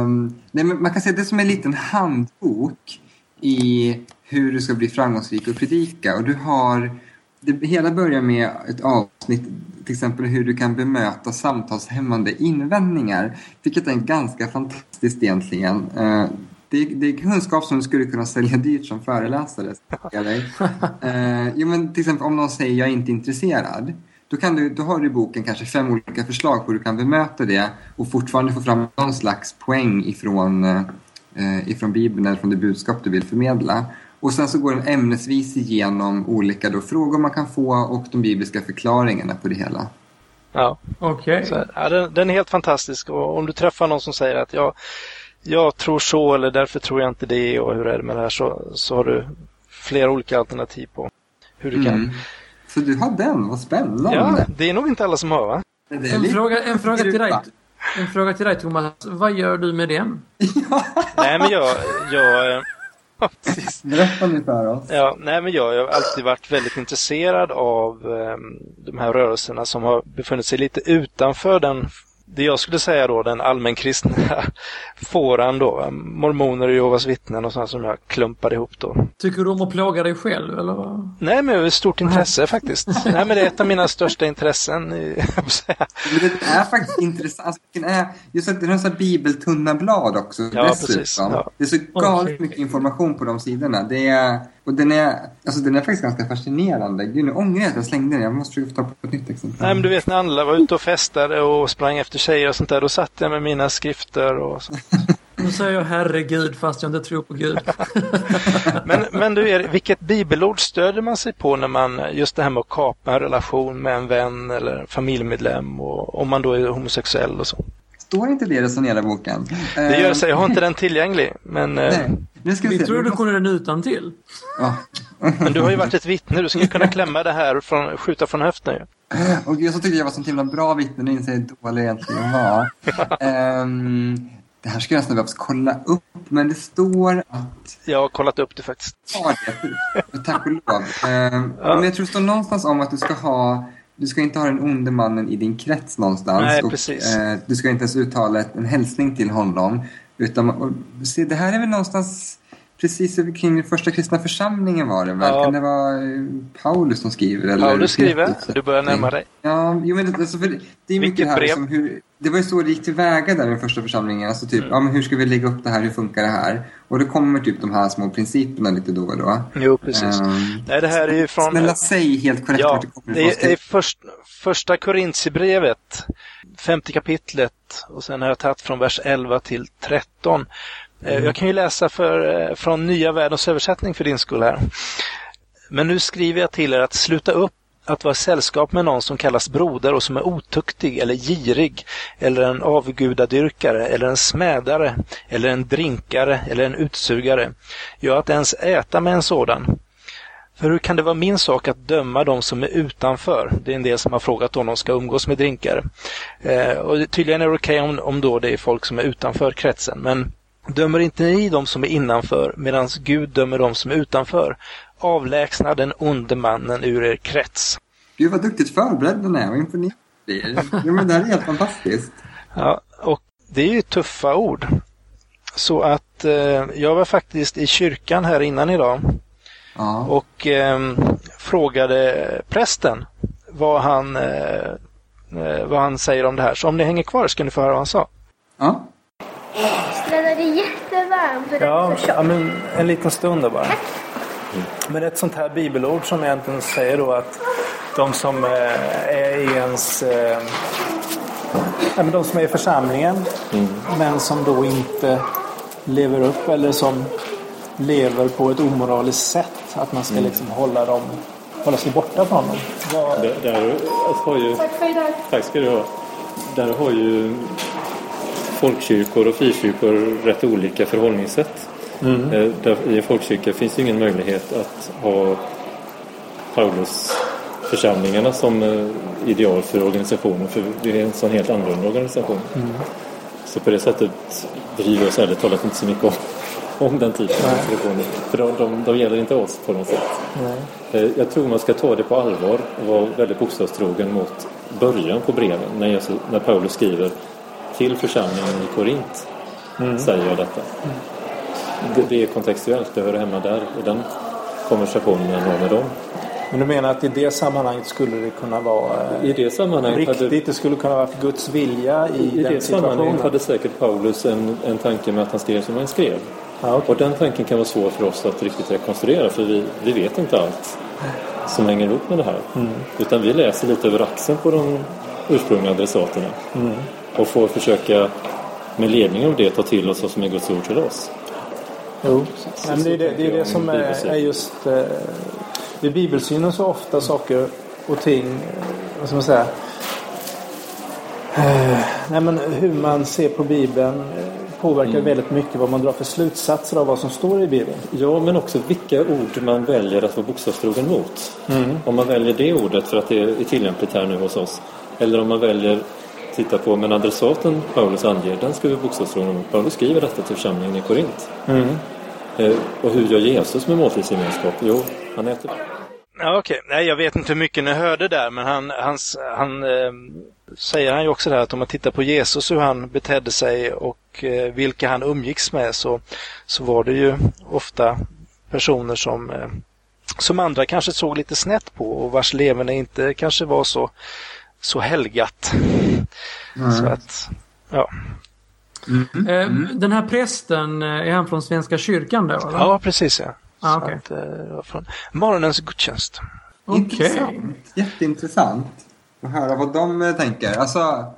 Um, nej, men man kan säga det är som en liten handbok i hur du ska bli framgångsrik och predika. Och du har... Det hela börjar med ett avsnitt, till exempel hur du kan bemöta samtalshämmande invändningar. Vilket är ganska fantastiskt egentligen. Uh, det, det, är kunskap som du skulle kunna sälja dyrt som föreläsare. uh, jo, men till exempel om någon säger jag är inte intresserad. Då, kan du, då har du i boken kanske fem olika förslag på hur du kan bemöta det och fortfarande få fram någon slags poäng ifrån, eh, ifrån Bibeln eller från det budskap du vill förmedla. Och sen så går den ämnesvis igenom olika då frågor man kan få och de bibliska förklaringarna på det hela. Ja, okej. Okay. Ja, den, den, är helt fantastisk och om du träffar någon som säger att jag, jag tror så eller därför tror jag inte det och hur är det med det här så, så har du flera olika alternativ på hur du kan mm. Så du har den, vad spännande. Ja, det är nog inte alla som har va? En fråga, en, fråga till dig, en fråga till dig Thomas, vad gör du med den? nej men jag... jag eh, Berätta nu för oss. Ja, nej men jag har alltid varit väldigt intresserad av um, de här rörelserna som har befunnit sig lite utanför den det jag skulle säga då, den allmänkristna fåran då, mormoner och Jehovas vittnen och sånt som jag klumpade ihop då. Tycker du om att plåga dig själv eller? vad? Nej, men med stort intresse faktiskt. Nej, men det är ett av mina största intressen. i- jag får säga. Men det är faktiskt intressant. Alltså, den är, just att det är så här bibeltunna blad också. Ja, dessutom. precis. Ja. Det är så galet mycket information på de sidorna. Det är, och den är, alltså, den är faktiskt ganska fascinerande. Gud, nu ångrar jag att jag slängde den. Jag måste försöka ta på ett nytt exemplar. Nej, men du vet när andra var ute och festade och sprang efter tjejer och sånt där, då satt jag med mina skrifter och så. Nu säger jag herregud fast jag inte tror på Gud. Men, men du, Erik, vilket bibelord stöder man sig på när man, just det här med att kapa en relation med en vän eller familjemedlem och om man då är homosexuell och så. Står inte det i Resonera-boken? Det gör sig, jag har inte den tillgänglig, men, eh, Nej, vi Vi se. tror du kunde den utan till. Ja. men du har ju varit ett vittne, du skulle kunna klämma det här från, skjuta från höften ju. Och jag så tyckte jag var sånt himla bra vittne, nu inser jag hur dålig jag egentligen var. Ehm, det här ska jag nästan behöva kolla upp, men det står att Jag har kollat upp det faktiskt. Ja, det. Tack och lov. Ehm, Ja. Men jag tror det står någonstans om att du ska ha du ska inte ha den onde mannen i din krets någonstans. Nej, och, precis. eh, du ska inte ens uttala en hälsning till honom. Utan, och, se, det här är väl någonstans precis kring den första kristna församlingen var det väl? Ja. Kan det vara eh, Paulus som skriver? Eller Paulus skriver, du börjar närma dig. Ja, jo, men det, alltså, för det, är mycket Vilket här brev? som hur, det var ju så det gick tillväga där i den första församlingen. Alltså typ, Mm. ja men hur ska vi lägga upp det här, hur funkar det här? Och då kommer typ de här små principerna lite då och då. Jo, precis. Ehm, Nej, det här är ju från... Snälla säg helt korrekt Ja, vart det kommer det är, är först, första Korintierbrevet, femte kapitlet och sen har jag tagit från vers 11 till 13. Eh, Mm. Jag kan ju läsa för, eh, från Nya Världens översättning för din skull här. Men nu skriver jag till er att sluta upp att vara sällskap med någon som kallas broder och som är otuktig eller girig eller en avgudadyrkare eller en smädare eller en drinkare eller en utsugare. Ja, att ens äta med en sådan. För hur kan det vara min sak att döma de som är utanför? Det är en del som har frågat om de ska umgås med drinkare. Eh, och tydligen är det okej om, om då det är folk som är utanför kretsen. Men dömer inte ni de som är innanför medan Gud dömer de som är utanför? Avlägsna den onde mannen ur er krets. Gud vad duktigt förberedd den är, vad imponerad blir. men det här är helt fantastiskt. Ja, och det är ju tuffa ord. Så att eh, jag var faktiskt i kyrkan här innan idag Ja. och eh, frågade prästen vad han, eh, eh, vad han säger om det här. Så om ni hänger kvar ska ni få höra vad han sa. ja. Ja, så ja, men en liten stund då bara. Men ett sånt här bibelord som egentligen säger då att de som eh, är i ens... Eh, ja, men de som är i församlingen men som då inte lever upp eller som lever på ett omoraliskt sätt. Att man ska liksom hålla dem hålla sig borta från dem. Vad, Där, där har ju, Tack för idag. tack ska du ha. Där har ju folkkyrkor och frikyrkor rätt olika förhållningssätt. Eh, Där, I en folkkyrka finns det ingen möjlighet att ha Paulus församlingarna som eh, ideal för organisationen för det är en sån helt annorlunda organisation. Så på det sättet bryr vi oss ärligt talat inte så mycket om, om den typen av organisationer. För de, de, de gäller inte oss på något sätt. Eh, Jag tror man ska ta det på allvar och vara väldigt bokstavstrogen mot början på breven. När, Jesus, när Paulus skriver till församlingen i Korint säger jag detta. Det, det är kontextuellt, det hör hemma där i den konversationen jag har med dem. men du menar att i det sammanhanget skulle det kunna vara eh, I det sammanhanget hade, riktigt? Det skulle kunna vara Guds vilja i, i den det sammanhanget situationen? hade säkert Paulus en, en tanke med att han skrev som han skrev. Ja, okej. Och den tanken kan vara svår för oss att riktigt rekonstruera för vi, vi vet inte allt som hänger ihop med det här. Utan vi läser lite över axeln på de ursprungliga adressaterna. Och får försöka med ledning av det ta till oss vad som är Guds ord till oss. Jo, Så- men det är det, det, är det om som är, är just... Eh, I bibelsynen så ofta saker och ting, eh, vad ska man säga, eh, nej men hur man ser på Bibeln eh, påverkar väldigt mycket vad man drar för slutsatser av vad som står i Bibeln. Ja, men också vilka ord man väljer att vara bokstavstrogen mot. Om man väljer det ordet för att det är tillämpligt här nu hos oss. Eller om man väljer titta på, men adressaten Paulus anger, den ska vi bokstavstrogna mot. Paulus skriver detta till församlingen i Korint. Eh, och hur gör Jesus med måltidsgemenskap? Jo, han äter Ja, Okej, nej jag vet inte hur mycket ni hörde där men han, hans, han eh, säger han ju också det här att om man tittar på Jesus hur han betedde sig och eh, vilka han umgicks med så, så var det ju ofta personer som, eh, som andra kanske såg lite snett på och vars leverne inte kanske var så, så helgat. Mm. Så att, ja. Mm. Mm. Den här prästen, är han från Svenska kyrkan då? Eller? Ja, precis ja. Ah, okay. att, från morgonens gudstjänst. Intressant. Jätteintressant att höra vad de eh, tänker. Alltså,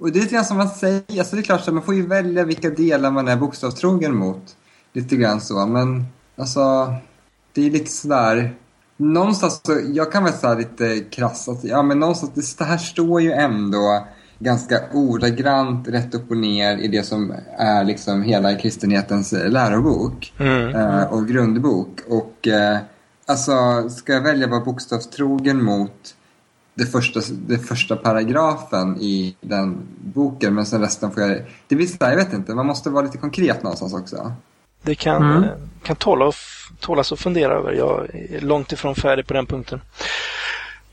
och det är lite grann som man säger, alltså det är klart att man får ju välja vilka delar man är bokstavstrogen mot. Lite grann så, men alltså det är lite sådär Någonstans så, jag kan väl säga lite krasst att, ja men någonstans, det här står ju ändå ganska ordagrant rätt upp och ner i det som är liksom hela kristenhetens lärobok mm. eh, och grundbok. Och eh, Alltså, ska jag välja att vara bokstavstrogen mot det första, det första paragrafen i den boken men sen resten får jag... Det vill säga, jag vet inte, man måste vara lite konkret någonstans också. Det kan, mm. Eh, kan tåla, tålas att fundera över. Jag är långt ifrån färdig på den punkten.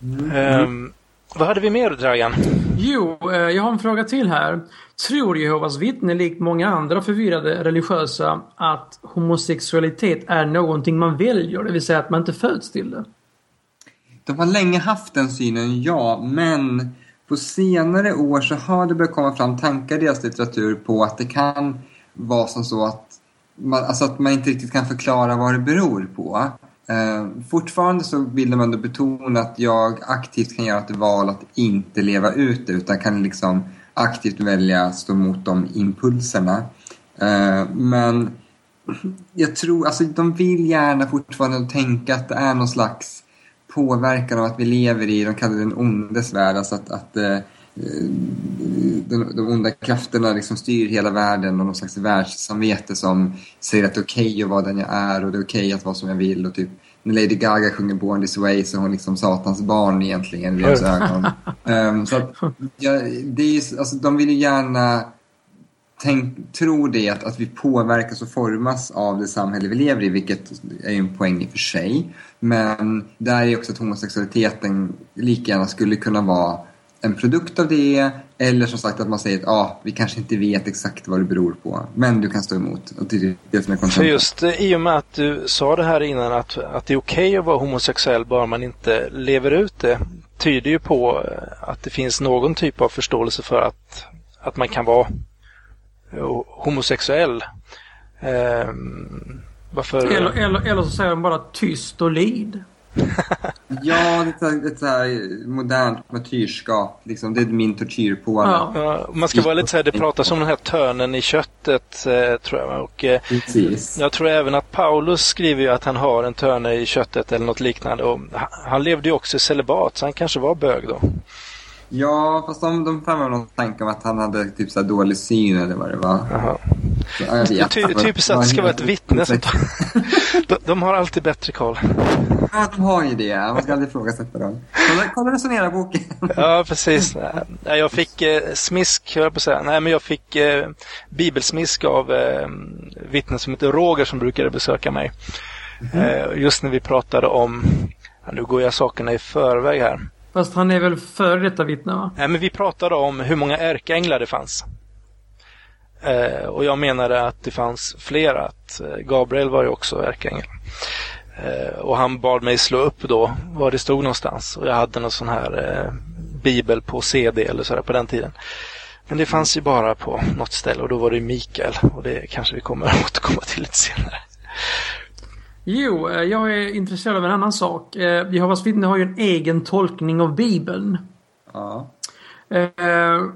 Mm. Um, vad hade vi mer, Dragan? Jo, eh, jag har en fråga till här. Tror Jehovas vittnen, likt många andra förvirrade religiösa, att homosexualitet är någonting man väljer, det vill säga att man inte föds till det? De har länge haft den synen, ja, men på senare år så har det börjat komma fram tankar i deras litteratur på att det kan vara som så att man, alltså att man inte riktigt kan förklara vad det beror på. Eh, fortfarande så vill de ändå betona att jag aktivt kan göra ett val att inte leva ut det utan kan liksom aktivt välja att stå emot de impulserna. Eh, men jag tror, alltså de vill gärna fortfarande tänka att det är någon slags påverkan av att vi lever i, de kallar det den ondes värld, alltså att, att eh, de, de onda krafterna liksom styr hela världen och någon slags världssamvete som säger att det är okej okay att vara den jag är och det är okej okay att vara som jag vill. Och typ, när Lady Gaga sjunger Born This Way så är hon liksom Satans barn egentligen i deras ögon. Um, så att, ja, det är, alltså, de vill ju gärna tänk, tro det att, att vi påverkas och formas av det samhälle vi lever i, vilket är ju en poäng i och för sig. Men där är också att homosexualiteten lika gärna skulle kunna vara en produkt av det eller som sagt att man säger att ah, vi kanske inte vet exakt vad det beror på men du kan stå emot. Och det är det som är För just eh, i och med att du sa det här innan att, att det är okej okay att vara homosexuell bara man inte lever ut det tyder ju på eh, att det finns någon typ av förståelse för att, att man kan vara eh, homosexuell. Ehm, varför... eller, eller, eller så säger de bara tyst och lid. ja, det är ett så här modernt martyrskap. Liksom. Det är min tortyrpåle. Ja. ja. man ska vara lite så här, det pratas om den här törnen i köttet, eh, tror jag. Och, eh, Precis. Jag tror även att Paulus skriver ju att han har en törne i köttet eller något liknande. Och han levde ju också i celibat, så han kanske var bög då. Ja, fast de, de framför någon tanke om att han hade typ så dålig syn eller vad det var. Jaha. Ty, typiskt att det ska vara ett vittne. Som de, de har alltid bättre koll. Ja, de har ju det. Man ska aldrig ifrågasätta dem. Kolla, kolla resonera boken. ja, precis. Jag fick eh, smisk, jag på säga. Nej, men jag fick eh, bibelsmisk av eh, vittnen som heter Roger som brukade besöka mig. Mm. Eh, just när vi pratade om, ja, nu går jag sakerna i förväg här. Fast han är väl före detta vittne va? Nej, men vi pratade om hur många ärkeänglar det fanns. Eh, och jag menade att det fanns flera. Att eh, Gabriel var ju också ärkeängel. Eh, och han bad mig slå upp då var det stod någonstans. Och jag hade någon sån här eh, bibel på CD eller sådär på den tiden. Men det fanns ju bara på något ställe och då var det Mikael. Och det kanske vi kommer att återkomma till lite senare. Jo, eh, jag är intresserad av en annan sak. Eh, Jehovas vittnen har ju en egen tolkning av Bibeln. Ja. Eh,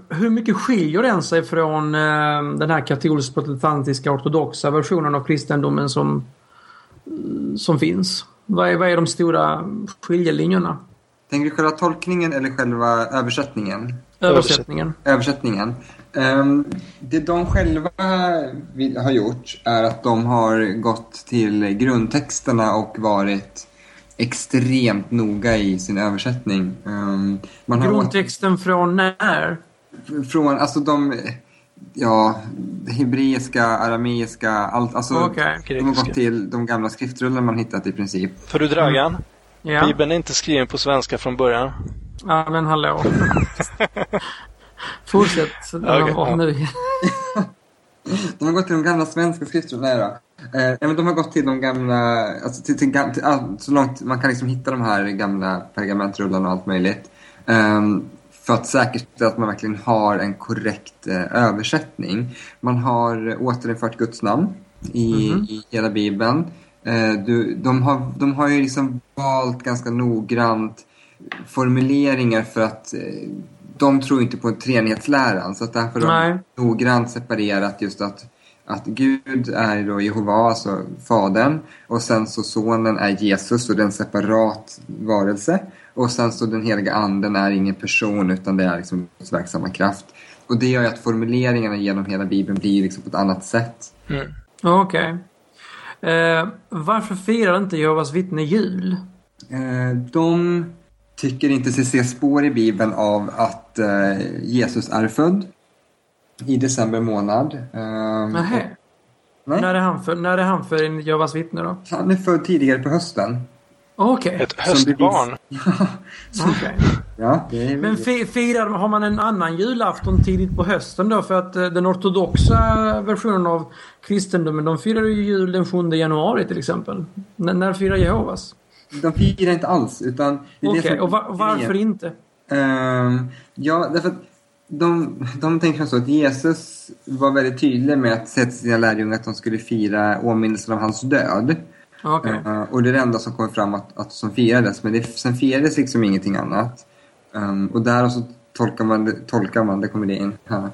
hur mycket skiljer den sig från den här katolsk-protestantiska ortodoxa versionen av kristendomen som, som finns? Vad är, vad är de stora skiljelinjerna? Tänker du själva tolkningen eller själva översättningen? Översättningen. Översättningen. Um, det de själva har gjort är att de har gått till grundtexterna och varit extremt noga i sin översättning. Um, man Grundtexten har... från när? Från, alltså de... Ja, hebreiska, arameiska, allt. Alltså, okay. De har gått till de gamla skriftrullarna man hittat i princip. För du Dragan, mm. ja. Bibeln är inte skriven på svenska från början. Ja, men hallå. Fortsätt. Okay, ja. nu. De har gått till de gamla svenska skrifterna. Eh, men de har gått till de gamla, alltså till, till, till, all- så långt man kan liksom hitta de här gamla pergamentrullarna och allt möjligt. Ehm, för att säkerställa att man verkligen har en korrekt eh, översättning. Man har återinfört Guds namn i, i hela Bibeln. Eh, du, de, har, de har ju liksom valt ganska noggrant formuleringar för att eh, de tror inte på en treenighetsläran. Så att därför har de noggrant separerat just att, att Gud är då Jehova, alltså Fadern. Och sen så Sonen är Jesus och det är en separat varelse. Och sen så den heliga anden är ingen person utan det är liksom Guds verksamma kraft. Och det gör ju att formuleringarna genom hela Bibeln blir liksom på ett annat sätt. Mm. Okej. Eh, varför firar inte Jehovas vittne jul? Eh, de tycker inte sig se spår i Bibeln av att eh, Jesus är född i december månad. Eh. Nej. När är han för, när är han för en Jehovas vittne då? Han är född tidigare på hösten. Okej. Ett höstbarn. Okej. Ja, det är... Men fi- firar, har man en annan julafton tidigt på hösten då? För att eh, den ortodoxa versionen av kristendomen, de firar ju jul den 7 januari till exempel. N- när firar Jehovas? De firar inte alls, utan... det är det Okej, som- och va- varför inte? Ehm, ja, därför att de, de tänker så att Jesus var väldigt tydlig med att säga till sina lärjungar att de skulle fira åminnelsen av hans död. Okej. Eh, och det är det enda som kommer fram att, att som firades, men det, sen firades liksom ingenting annat. Um, och där så tolkar man, det- tolkar man, det kommer det in, här,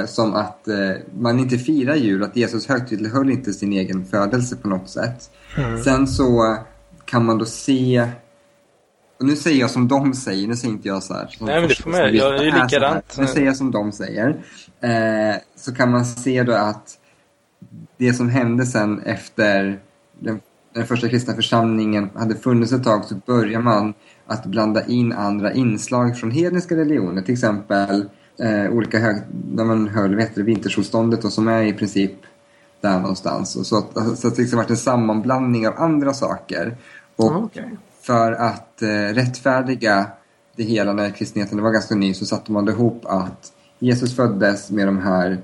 eh, som att eh, man inte firar jul, att Jesus högtidlighöll inte sin egen födelse på något sätt. Sen så kan man då se och nu säger jag som de säger, nu säger inte jag så här. som Nej, men det får man- jag är ju likadant. Nu säger jag som de säger. Eh, så kan man se då att det som hände sen efter den, den första kristna församlingen hade funnits ett tag så börjar man att blanda in andra inslag från hedniska religioner. Till exempel eh, olika hög, när man höll vintersolståndet och som är i princip där någonstans. Och så, att, så att det liksom varit en sammanblandning av andra saker. Och Okej. för att eh, rättfärdiga det hela när kristenheten var ganska ny så satte man ihop att Jesus föddes med de här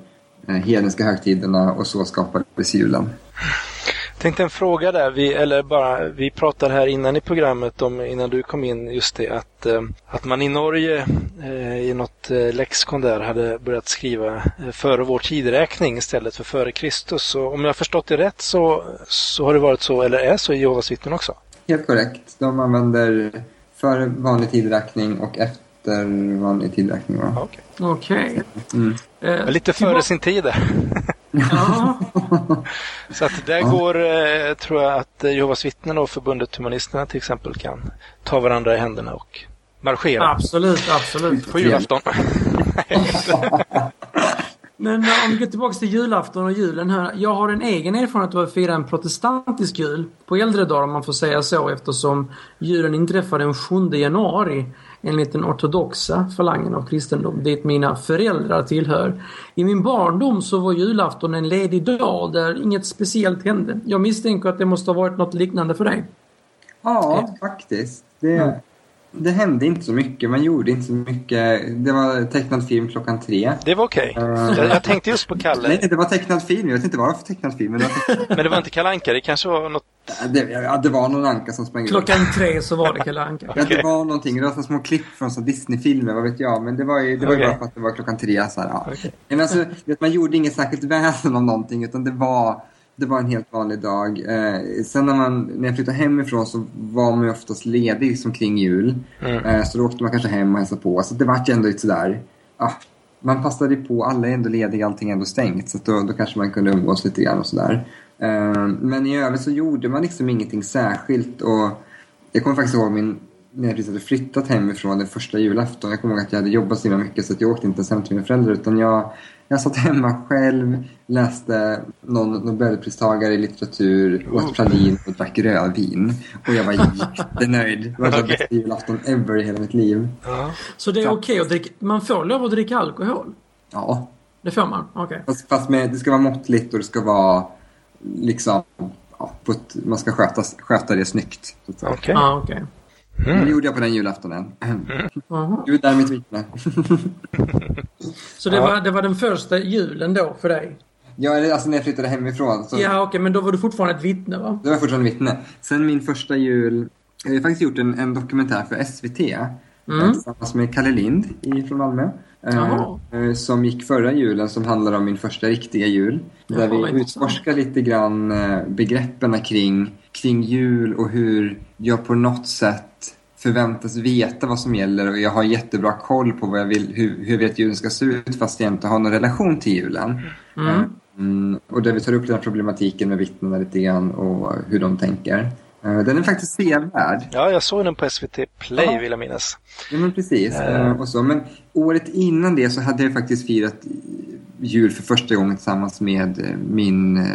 eh, hedniska högtiderna och så skapades julen. Tänkte en fråga där, vi, eller bara, vi pratade här innan i programmet om, innan du kom in, just det att, eh, att man i Norge eh, i något eh, lexikon där hade börjat skriva före vår tideräkning istället för före Kristus. Så om jag har förstått det rätt så, så har det varit så, eller är så i Jehovas vittnen också? Helt korrekt. De använder före vanlig tidräkning och efter vanlig tidräkning. Okej. Okej. Mm. Eh, Men Lite före sin tid där. Ja. Så att där går, eh, tror jag att eh, Jehovas vittnen och förbundet Humanisterna till exempel kan ta varandra i händerna och marschera Absolut, absolut. på julafton. Men eh, om vi går tillbaka till julafton och julen här. Jag har en egen erfarenhet av att fira en protestantisk jul på äldre dagar om man får säga så eftersom julen inträffar den 7 januari enligt den ortodoxa falangen av kristendom dit mina föräldrar tillhör. I min barndom så var julafton en ledig dag där inget speciellt hände. Jag misstänker att det måste ha varit något liknande för dig. Ja, faktiskt. Det, det hände inte så mycket. Man gjorde inte så mycket. Det var tecknad film klockan tre. Det var okej. Jag, jag tänkte just på Kalle. Nej, det var tecknad film. Jag vet inte vad det var för tecknad film. Men det var, Men det var inte Kalle Anka, det kanske var något... det, ja, det var någon anka som sprang. Klockan tre så var det Kalle Anka. Ja, det var någonting. Det var så små klipp från så Disney-filmer, vad vet jag. Men det var ju, det var ju bara för att det var klockan tre. Så här, ja. Okej. Men alltså, man gjorde inget särskilt väsen av någonting, utan det var, det var en helt vanlig dag. Eh, sen när, man, när jag flyttade hemifrån så var man ju oftast ledig som kring jul. Mm. Eh, så då åkte man kanske hem och hälsade på. Så det vart ju ändå lite sådär, ah, man passade på, alla är ändå lediga, allting är ändå stängt. Så då, då kanske man kunde umgås lite grann och sådär. Eh, men i övrigt så gjorde man liksom ingenting särskilt. Och jag kommer faktiskt ihåg min, när jag precis hade flyttat hemifrån den första julafton. Jag kommer ihåg att jag hade jobbat så himla mycket så jag åkte inte ens hem till mina föräldrar. Utan jag, jag satt hemma själv, läste någon Nobelpristagare i litteratur, åt pralin och drack rödvin. Och jag var jättenöjd. Det var den Okej. bästa julafton ever i hela mitt liv. Ja. Så det är okej att dricka, man får lov att dricka alkohol? Ja, Det får man? Okej. fast, fast med, det ska vara måttligt och det ska vara liksom... Ja, ett, man ska sköta, sköta det snyggt. så att säga. Okej. Ja. Mm. Det gjorde jag på den julaftonen. Mm. Gud är mitt vittne. så det, var, det var den första julen då för dig? Ja, alltså när jag flyttade hemifrån. Så... Ja, okej, okay, men då var du fortfarande ett vittne va? Då var jag fortfarande vittne. Sen min första jul, jag har faktiskt gjort en, en dokumentär för SVT. Mm. Tillsammans med Kalle Lind från Malmö. Eh, som gick förra julen som handlar om min första riktiga jul. Jaha, där vi utforskar lite grann eh, begreppen kring, kring jul och hur jag på något sätt förväntas veta vad som gäller och jag har jättebra koll på vad jag vill, hur, hur jag vill julen ska se ut fast jag inte har någon relation till julen. Mm. Mm, och där vi tar upp den här problematiken med vittnena lite grann och hur de tänker. Eh, den är faktiskt sevärd. Ja, jag såg den på SVT Play ja. vill jag minnas. Ja, men precis. Äh. Och så. Men året innan det så hade jag faktiskt firat jul för första gången tillsammans med min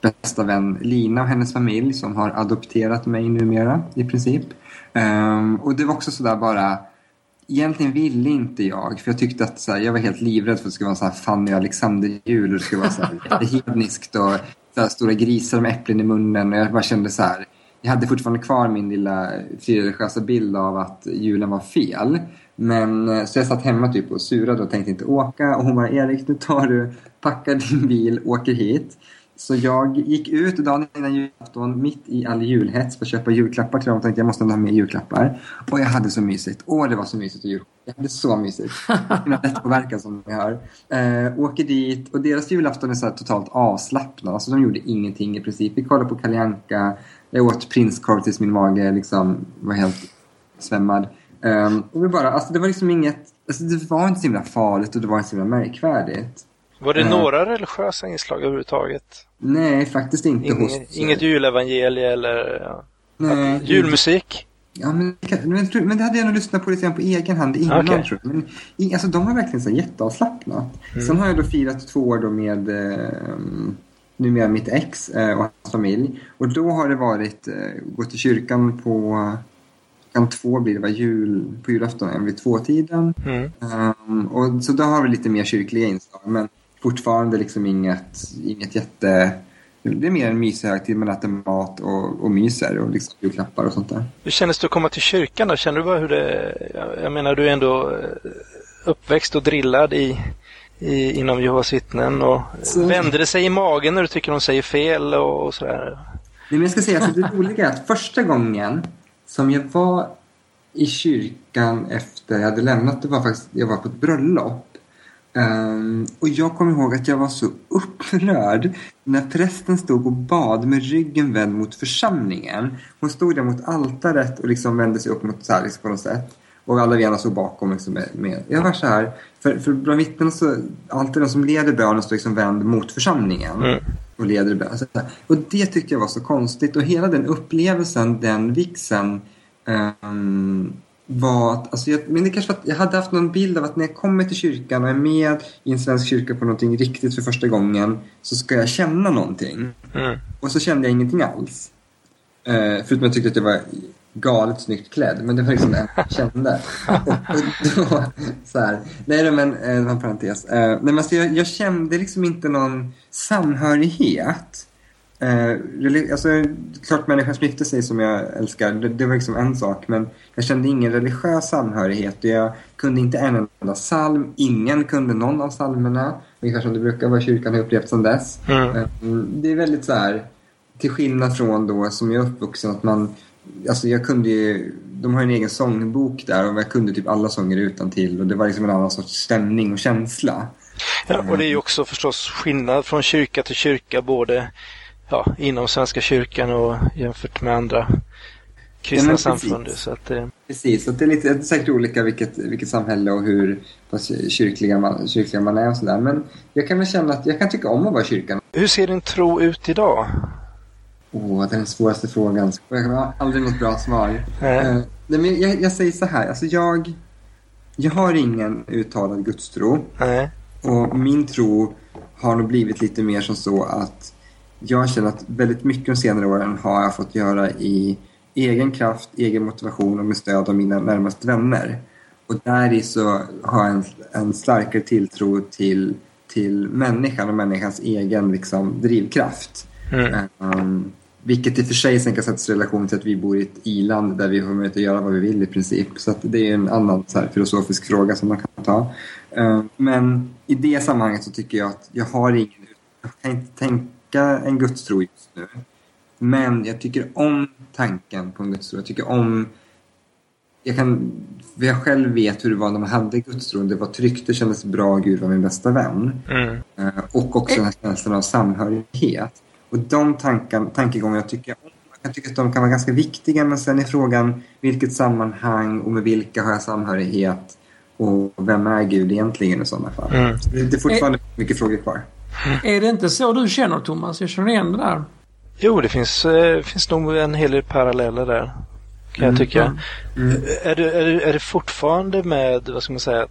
bästa vän Lina och hennes familj som har adopterat mig numera i princip. Um, och det var också sådär bara Egentligen ville inte jag, för jag tyckte att så här, jag var helt livrädd för att det skulle vara en Fanny och Alexander-jul och det skulle vara så här, hedniskt och så här, stora grisar med äpplen i munnen och jag bara kände så här jag hade fortfarande kvar min lilla frireligiösa bild av att julen var fel. Men eh, så jag satt hemma typ och surade och tänkte inte åka och hon bara Erik nu tar du, packar din bil, åker hit. Så jag gick ut dagen innan julafton mitt i all julhets för att köpa julklappar till dem och tänkte jag måste ha med julklappar. Och jag hade så mysigt. Åh, det var så mysigt att jul. Jag hade så mysigt. Jag lättpåverkad som ni hör. Äh, åker dit och deras julafton är så totalt avslappnad. Alltså de gjorde ingenting i princip. Vi kollade på Kalle Jag åt prinskorv tills min mage liksom var helt svämmad. Um, och vi bara, alltså det var liksom inget, alltså det var inte så himla farligt och det var inte så himla märkvärdigt. Var det uh, några religiösa inslag överhuvudtaget? Nej, faktiskt inte Inge, hos... Inget julevangelie eller ja. Nej, julmusik? Ja, men, men, men det hade jag nog lyssnat på lite grann på egen hand innan okay. tror jag. Men, alltså, de var verkligen så jätteavslappnat. Mm. Sen har jag då firat två år då med eh, numera mitt ex eh, och hans familj. Och då har det varit eh, gått till kyrkan på klockan två blir det var jul, på julafton, vid tvåtiden. Mm. Um, och, så då har vi lite mer kyrkliga inslag. Men fortfarande liksom inget, inget jätte... Det är mer en mysig högtid. Man äter mat och, och myser och liksom julklappar och sånt där. Hur kändes det att komma till kyrkan då? Känner du bara hur det... Jag menar, du är ändå eh, uppväxt och drillad i, i, inom Jehovas vittnen. Och så... Vände det sig i magen när du tycker de säger fel och, och sådär? Nej, men jag ska säga att det roliga är att första gången som jag var i kyrkan efter jag hade lämnat det var faktiskt, jag var på ett bröllop. Um, och jag kommer ihåg att jag var så upprörd när prästen stod och bad med ryggen vänd mot församlingen. Hon stod där mot altaret och liksom vände sig upp mot så här, liksom på något sätt. Och alla vi andra stod bakom. Liksom med, med. Jag var så här, för, för bland vittnen så, alltid de som leder bönen står liksom vänd mot församlingen. Mm. Och leder bönen. Och det tyckte jag var så konstigt. Och hela den upplevelsen, den vixen um, var att, alltså jag, men det kanske att jag hade haft någon bild av att när jag kommer till kyrkan och är med i en svensk kyrka på någonting riktigt för första gången så ska jag känna någonting. Mm. Och så kände jag ingenting alls. Uh, förutom att jag tyckte att jag var galet snyggt klädd. Men det var liksom det jag kände. då, så här. Nej men, eh, det var en parentes. Uh, nej, men alltså jag, jag kände liksom inte någon samhörighet. Eh, alltså, klart människan som sig som jag älskar, det, det, var liksom en sak. Men jag kände ingen religiös samhörighet. Jag kunde inte en enda psalm. Ingen kunde någon av psalmerna. Ungefär som det brukar vara kyrkan har upplevt sedan dess. Mm. Eh, det är väldigt så här, till skillnad från då som jag är uppvuxen, att man Alltså jag kunde ju, de har en egen sångbok där och jag kunde typ alla sånger utan till och det var liksom en annan sorts stämning och känsla. Ja, och det är ju också förstås skillnad från kyrka till kyrka både ja, inom Svenska kyrkan och jämfört med andra kristna ja, samfund. Så att, eh... Precis, så det är, lite, det är säkert olika vilket, vilket samhälle och hur kyrkliga man, kyrkliga man är och sådär. Men jag kan väl känna att jag kan tycka om att vara i kyrkan. Hur ser din tro ut idag? Åh, oh, den svåraste frågan. Jag har aldrig något bra svar. Mm. Uh, men jag, jag, säger så här, alltså jag, jag har ingen uttalad gudstro. Mm. Och min tro har nog blivit lite mer som så att jag känner att väldigt mycket de senare åren har jag fått göra i egen kraft, egen motivation och med stöd av mina närmaste vänner. Och där i så har jag en, en starkare tilltro till, till människan och människans egen liksom, drivkraft. Mm. Um, vilket i och för sig sen kan sättas i relation till att vi bor i ett iland där vi har möjlighet att göra vad vi vill i princip. Så det är en annan här, filosofisk fråga som man kan ta. Eh, men i det sammanhanget så tycker jag att jag har ingen... Jag kan inte tänka en gudstro just nu. Men jag tycker om tanken på en gudstro. Jag tycker om... Jag kan... Jag själv vet hur det var när man hade gudstro. Det var tryggt, det kändes bra, Gud var min bästa vän. Mm. Eh, Och också den här känslan av samhörighet. Och de tankan, tankegångarna tycker jag om. Jag kan tycka att de kan vara ganska viktiga men sen är frågan vilket sammanhang och med vilka har jag samhörighet och vem är Gud egentligen i sådana fall. Mm. Det är fortfarande mycket frågor kvar. Är det inte så du känner Thomas? Jag känner igen det där. Jo, det finns, eh, finns nog en hel del paralleller där. Kan jag tycka. Är, du, är, du, är det fortfarande med, vad ska man säga,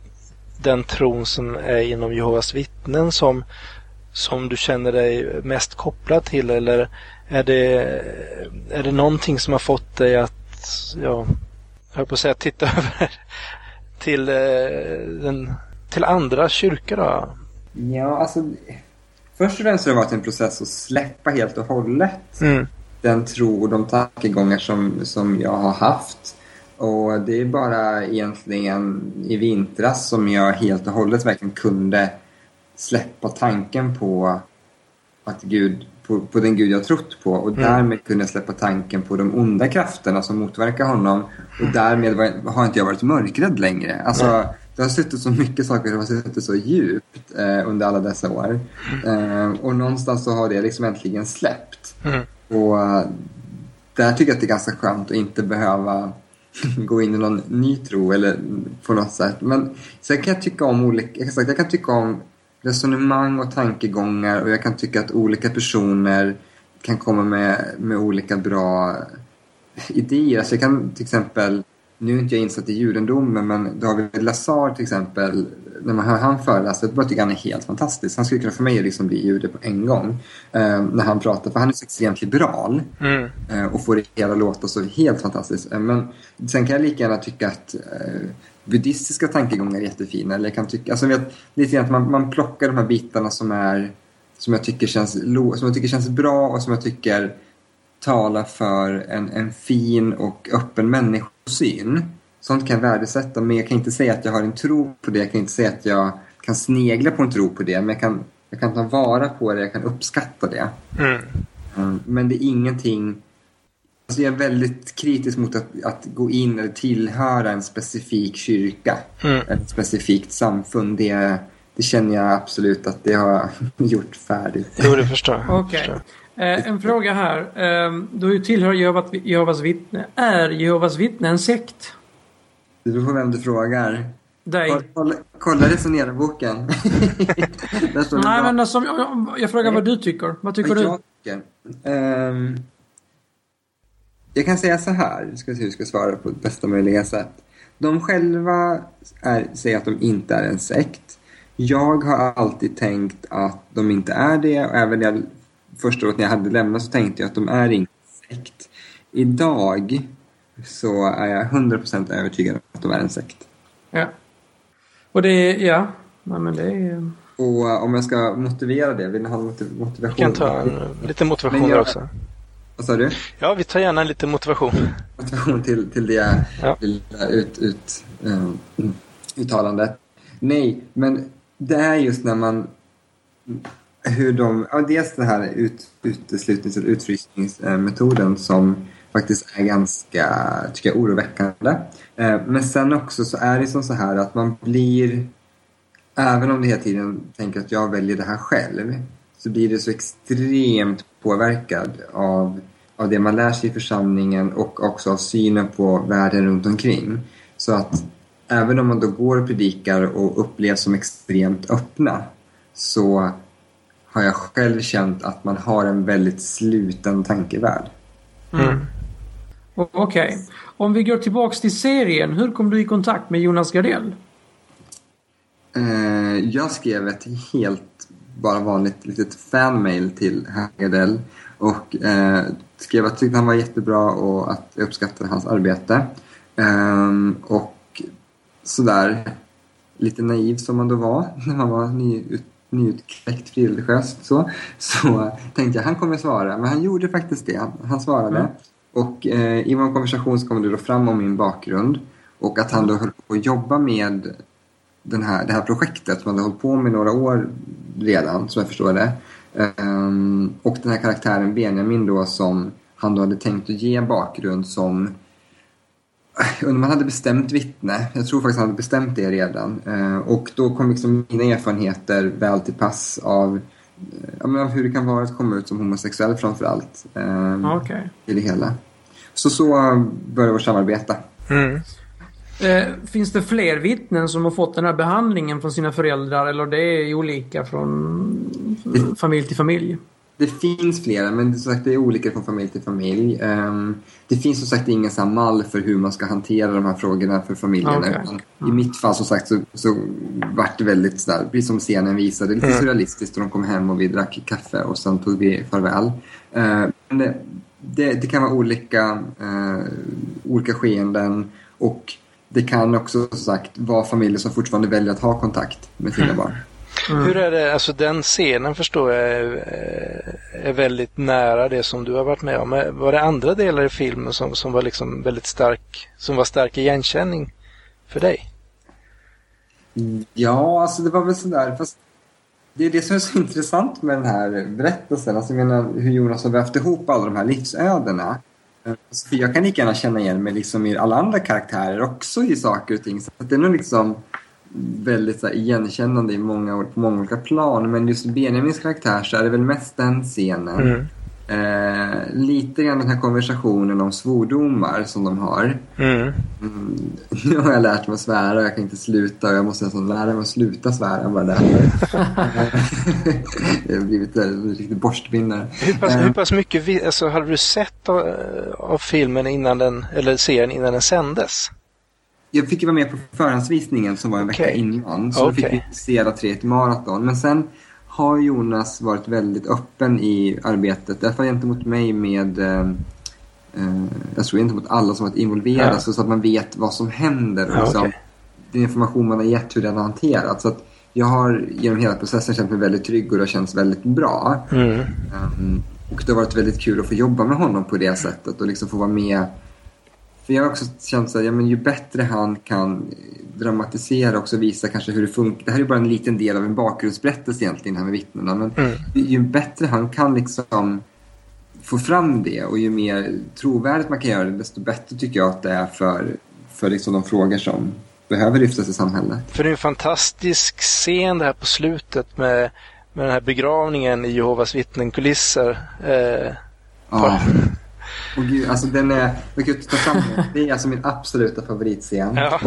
den tron som är inom Jehovas vittnen som, som du känner dig mest kopplad till eller är det, är det någonting som har fått dig att, ja, jag höll på att säga titta över till, eh, den, till andra kyrkor då? Ja, alltså... Först och främst har det varit en process att släppa helt och hållet Mm. den tro och de tankegångar som, som jag har haft. Och det är bara egentligen i vintras som jag helt och hållet verkligen kunde släppa tanken på att Gud, på, på den Gud jag trott på och därmed kunde jag släppa tanken på de onda krafterna som motverkar honom och därmed var, har inte jag varit mörkrädd längre. Alltså, det har suttit så mycket saker som har suttit så djupt eh, under alla dessa år. Eh, och någonstans så har det liksom äntligen släppt. Mm. Och eh, där tycker jag att det är ganska skönt att inte behöva gå in i någon ny tro eller på något sätt. Men sen kan jag tycka om olika, säga, jag kan tycka om resonemang och tankegångar och jag kan tycka att olika personer kan komma med, med olika bra idéer. Alltså jag kan till exempel, nu är inte jag insatt i judendomen, men David Lazar till exempel, när man hör han föreläsa, jag tycker han är helt fantastisk. Han skulle kunna för mig liksom bli jude på en gång eh, när han pratar, för han är så extremt liberal Mm. eh, och får det hela låta så helt fantastiskt. Eh, men sen kan jag lika gärna tycka att eh, buddhistiska tankegångar är jättefina. Eller jag kan tycka, alltså, vet, lite grann att man, man plockar de här bitarna som är som jag tycker känns, som jag tycker känns bra och som jag tycker talar för en, en fin och öppen människosyn. Sånt kan jag värdesätta, men jag kan inte säga att jag har en tro på det. Jag kan inte säga att jag kan snegla på en tro på det, men jag kan, jag kan ta vara på det, jag kan uppskatta det. Mm. Mm, Men det är ingenting... Alltså jag är väldigt kritisk mot att, att gå in eller tillhöra en specifik kyrka. Mm. Ett specifikt samfund. Det, det känner jag absolut att det har gjort färdigt. Jo, det förstår jag. Okej. Förstår. Eh, en fråga här. Eh, du tillhör Jehovas, Jehovas vittne. Är Jehovas vittne en sekt? Det beror på vem du frågar. Dig? Kolla, kolla, kolla resonerarboken. Nej, bra. men alltså, jag, jag frågar vad du tycker. Vad tycker Vad du? jag tycker? Ehm, jag kan säga så här, jag ska se hur jag ska svara på bästa möjliga sätt. De själva är, säger att de inte är en sekt. Jag har alltid tänkt att de inte är det och även jag, första året när jag hade lämnat så tänkte jag att de är inte en sekt. Idag så är jag 100% övertygad om att de är en sekt. Ja. Och det är, ja. Nej, men det är... Och eh, om jag ska motivera det, vill ni ha motivation? Vi kan ta en, lite motivation jag- också. Vad sa du? Ja, vi tar gärna lite motivation. motivation till, till det Ja. lilla ut, ut, eh, uttalandet. Nej, men det är just när man... Hur de... Ja, dels den här ut, uteslutnings och utfrysningsmetoden som faktiskt är ganska, tycker jag, oroväckande. Eh, men sen också så är det som så här att man blir... Även om du hela tiden tänker att jag väljer det här själv så blir det så extremt påverkad av, av det man lär sig i församlingen och också av synen på världen runt omkring. Så att även om man då går och predikar och upplevs som extremt öppna så har jag själv känt att man har en väldigt sluten tankevärld. Mm. O- Okej. Om vi går tillbaks till serien. Hur kom du i kontakt med Jonas Gardell? Eh, jag skrev ett helt bara vanligt litet fanmail till Hagedell och eh, skrev att jag tyckte han var jättebra och att jag uppskattade hans arbete. Ehm, och sådär lite naiv som man då var när man var ny, ut, nyutkläckt frireligiöst så, så tänkte jag han kommer svara. Men han gjorde faktiskt det. Han svarade. Mm. Och eh, i vår konversation så kom det då fram om min bakgrund och att han då höll på att jobba med den här, det här projektet som han hade hållit på med några år redan, som jag förstår det. Um, och den här karaktären Benjamin då som han då hade tänkt att ge bakgrund som man hade bestämt vittne. Jag tror faktiskt han hade bestämt det redan. Uh, och då kom liksom mina erfarenheter väl till pass av ja, hur det kan vara att komma ut som homosexuell framförallt. Um, okay. I det hela. Så så började vårt samarbete. Mm. Eh, finns det fler vittnen som har fått den här behandlingen från sina föräldrar eller det är olika från familj till familj? Det finns flera men som sagt det är olika från familj till familj. Um, det finns som sagt ingen sån mall för hur man ska hantera de här frågorna för familjerna. Okay. Mm. I mitt fall som sagt så, så vart det väldigt sådär, precis som scenen visade, lite mm. surrealistiskt och de kom hem och vi drack kaffe och sen tog vi farväl. Uh, men det, det, det, kan vara olika, uh, olika skeenden och det kan också som sagt vara familjer som fortfarande väljer att ha kontakt med sina mm. barn. Mm. Hur är det, alltså den scenen förstår jag är, är, väldigt nära det som du har varit med om. Var det andra delar i filmen som, som var liksom väldigt stark, som var stark igenkänning för dig? Ja, alltså det var väl sådär, fast det är det som är så intressant med den här berättelsen. Alltså jag menar hur Jonas har vävt ihop alla de här livsödena. Alltså, för jag kan lika gärna känna igen mig liksom i alla andra karaktärer också i saker och ting. Så det är nog liksom väldigt så här, igenkännande i många, på många olika plan. Men just Benjamins karaktär så är det väl mest den scenen. Mm. Eh, lite grann den här konversationen om svordomar som de har. Mm. Mm, nu har jag lärt mig att svära och jag kan inte sluta och jag måste nästan lära mig att sluta svära bara därför. jag har blivit en riktig borstbindare. Hur pass, hur pass mycket alltså, hade du sett av, av, filmen innan den, eller serien innan den sändes? Jag fick ju vara med på förhandsvisningen som var en okay. vecka innan. Så okay. då fick vi se alla tre ett maraton. Men sen har Jonas varit väldigt öppen i arbetet. I fall gentemot mig med eh, eh, jag tror gentemot alla som varit involverade ja. så att man vet vad som händer. Ja, liksom. okay. Den information man har gett, hur den har hanterats. Så att jag har genom hela processen känt mig väldigt trygg och det har känts väldigt bra. Mm. Um, och det har varit väldigt kul att få jobba med honom på det sättet och liksom få vara med. För jag har också känt så här, ja, men ju bättre han kan dramatisera och också visa kanske hur det funkar. Det här är bara en liten del av en bakgrundsberättelse egentligen, här med vittnena. Men mm. ju bättre han kan liksom få fram det och ju mer trovärdigt man kan göra det, desto bättre tycker jag att det är för, för liksom de frågor som behöver lyftas i samhället. För det är en fantastisk scen det här på slutet med, med den här begravningen i Jehovas vittnen-kulisser. Eh, ja. Och gud, alltså den är, jag kan ta fram Det är alltså min absoluta favoritscen. Ja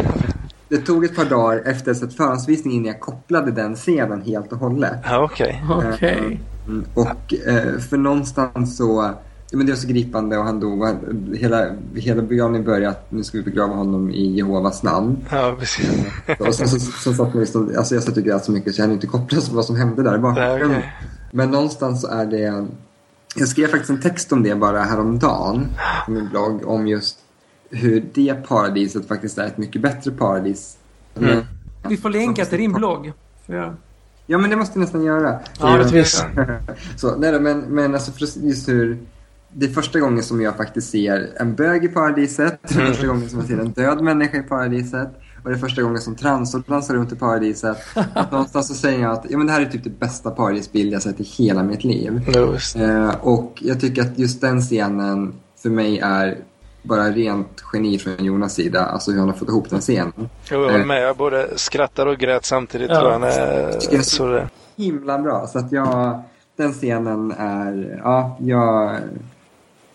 det tog ett par dagar efter ett förhandsvisning innan jag kopplade den scenen helt och hållet. Okej. Okay. okay. Mm, och eh, för någonstans så men det var så gripande och han dog. Hela, hela begravningen började att nu ska vi begrava honom i Jehovas namn. Ja, precis. Eh, och sen så, så, så satt man liksom, alltså jag satt och grät så mycket så jag hade inte kopplat vad som hände där i bakgrunden. Okay. Men någonstans så är det... Jag skrev faktiskt en text om det bara häromdagen på min blogg om just hur det paradiset faktiskt är ett mycket bättre paradis. Mm. Vi får länka till din blogg. Ja. ja, men det måste vi nästan göra. Ja, rättvis. Så, nej, men, men alltså just hur... Det är första gången som jag faktiskt ser en bög i paradiset. Det är första gången som jag ser en död människa i paradiset. Och det är första gången som transor dansar runt i paradiset. Någonstans så säger jag att ja, men det här är typ det bästa paradisbild jag sett i hela mitt liv. Eh, och jag tycker att just den scenen för mig är bara rent geni från Jonas sida, alltså hur han har fått ihop den scenen. Jo, jag håller med. Jag både skrattar och grät samtidigt. Ja. Tror jag, när, jag så det... himla bra. Så att jag, den scenen är, ja, jag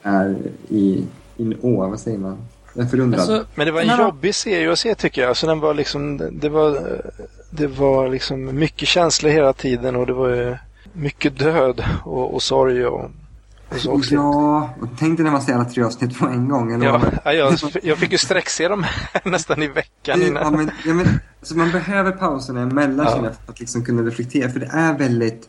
är i in å, vad säger man? Jag är förundrad. Alltså, men det var en jobbig serie att se tycker jag. Alltså, den var liksom, det var, det var liksom mycket känslor hela tiden och det var mycket död och, och sorg och Ja, och tänk dig när man ser alla tre avsnitt på en gång. Eller ja, jag, jag fick ju sträckse dem nästan i veckan innan. Ja, men, ja, men, alltså man behöver pauserna emellan ja. för att liksom kunna reflektera. För det är väldigt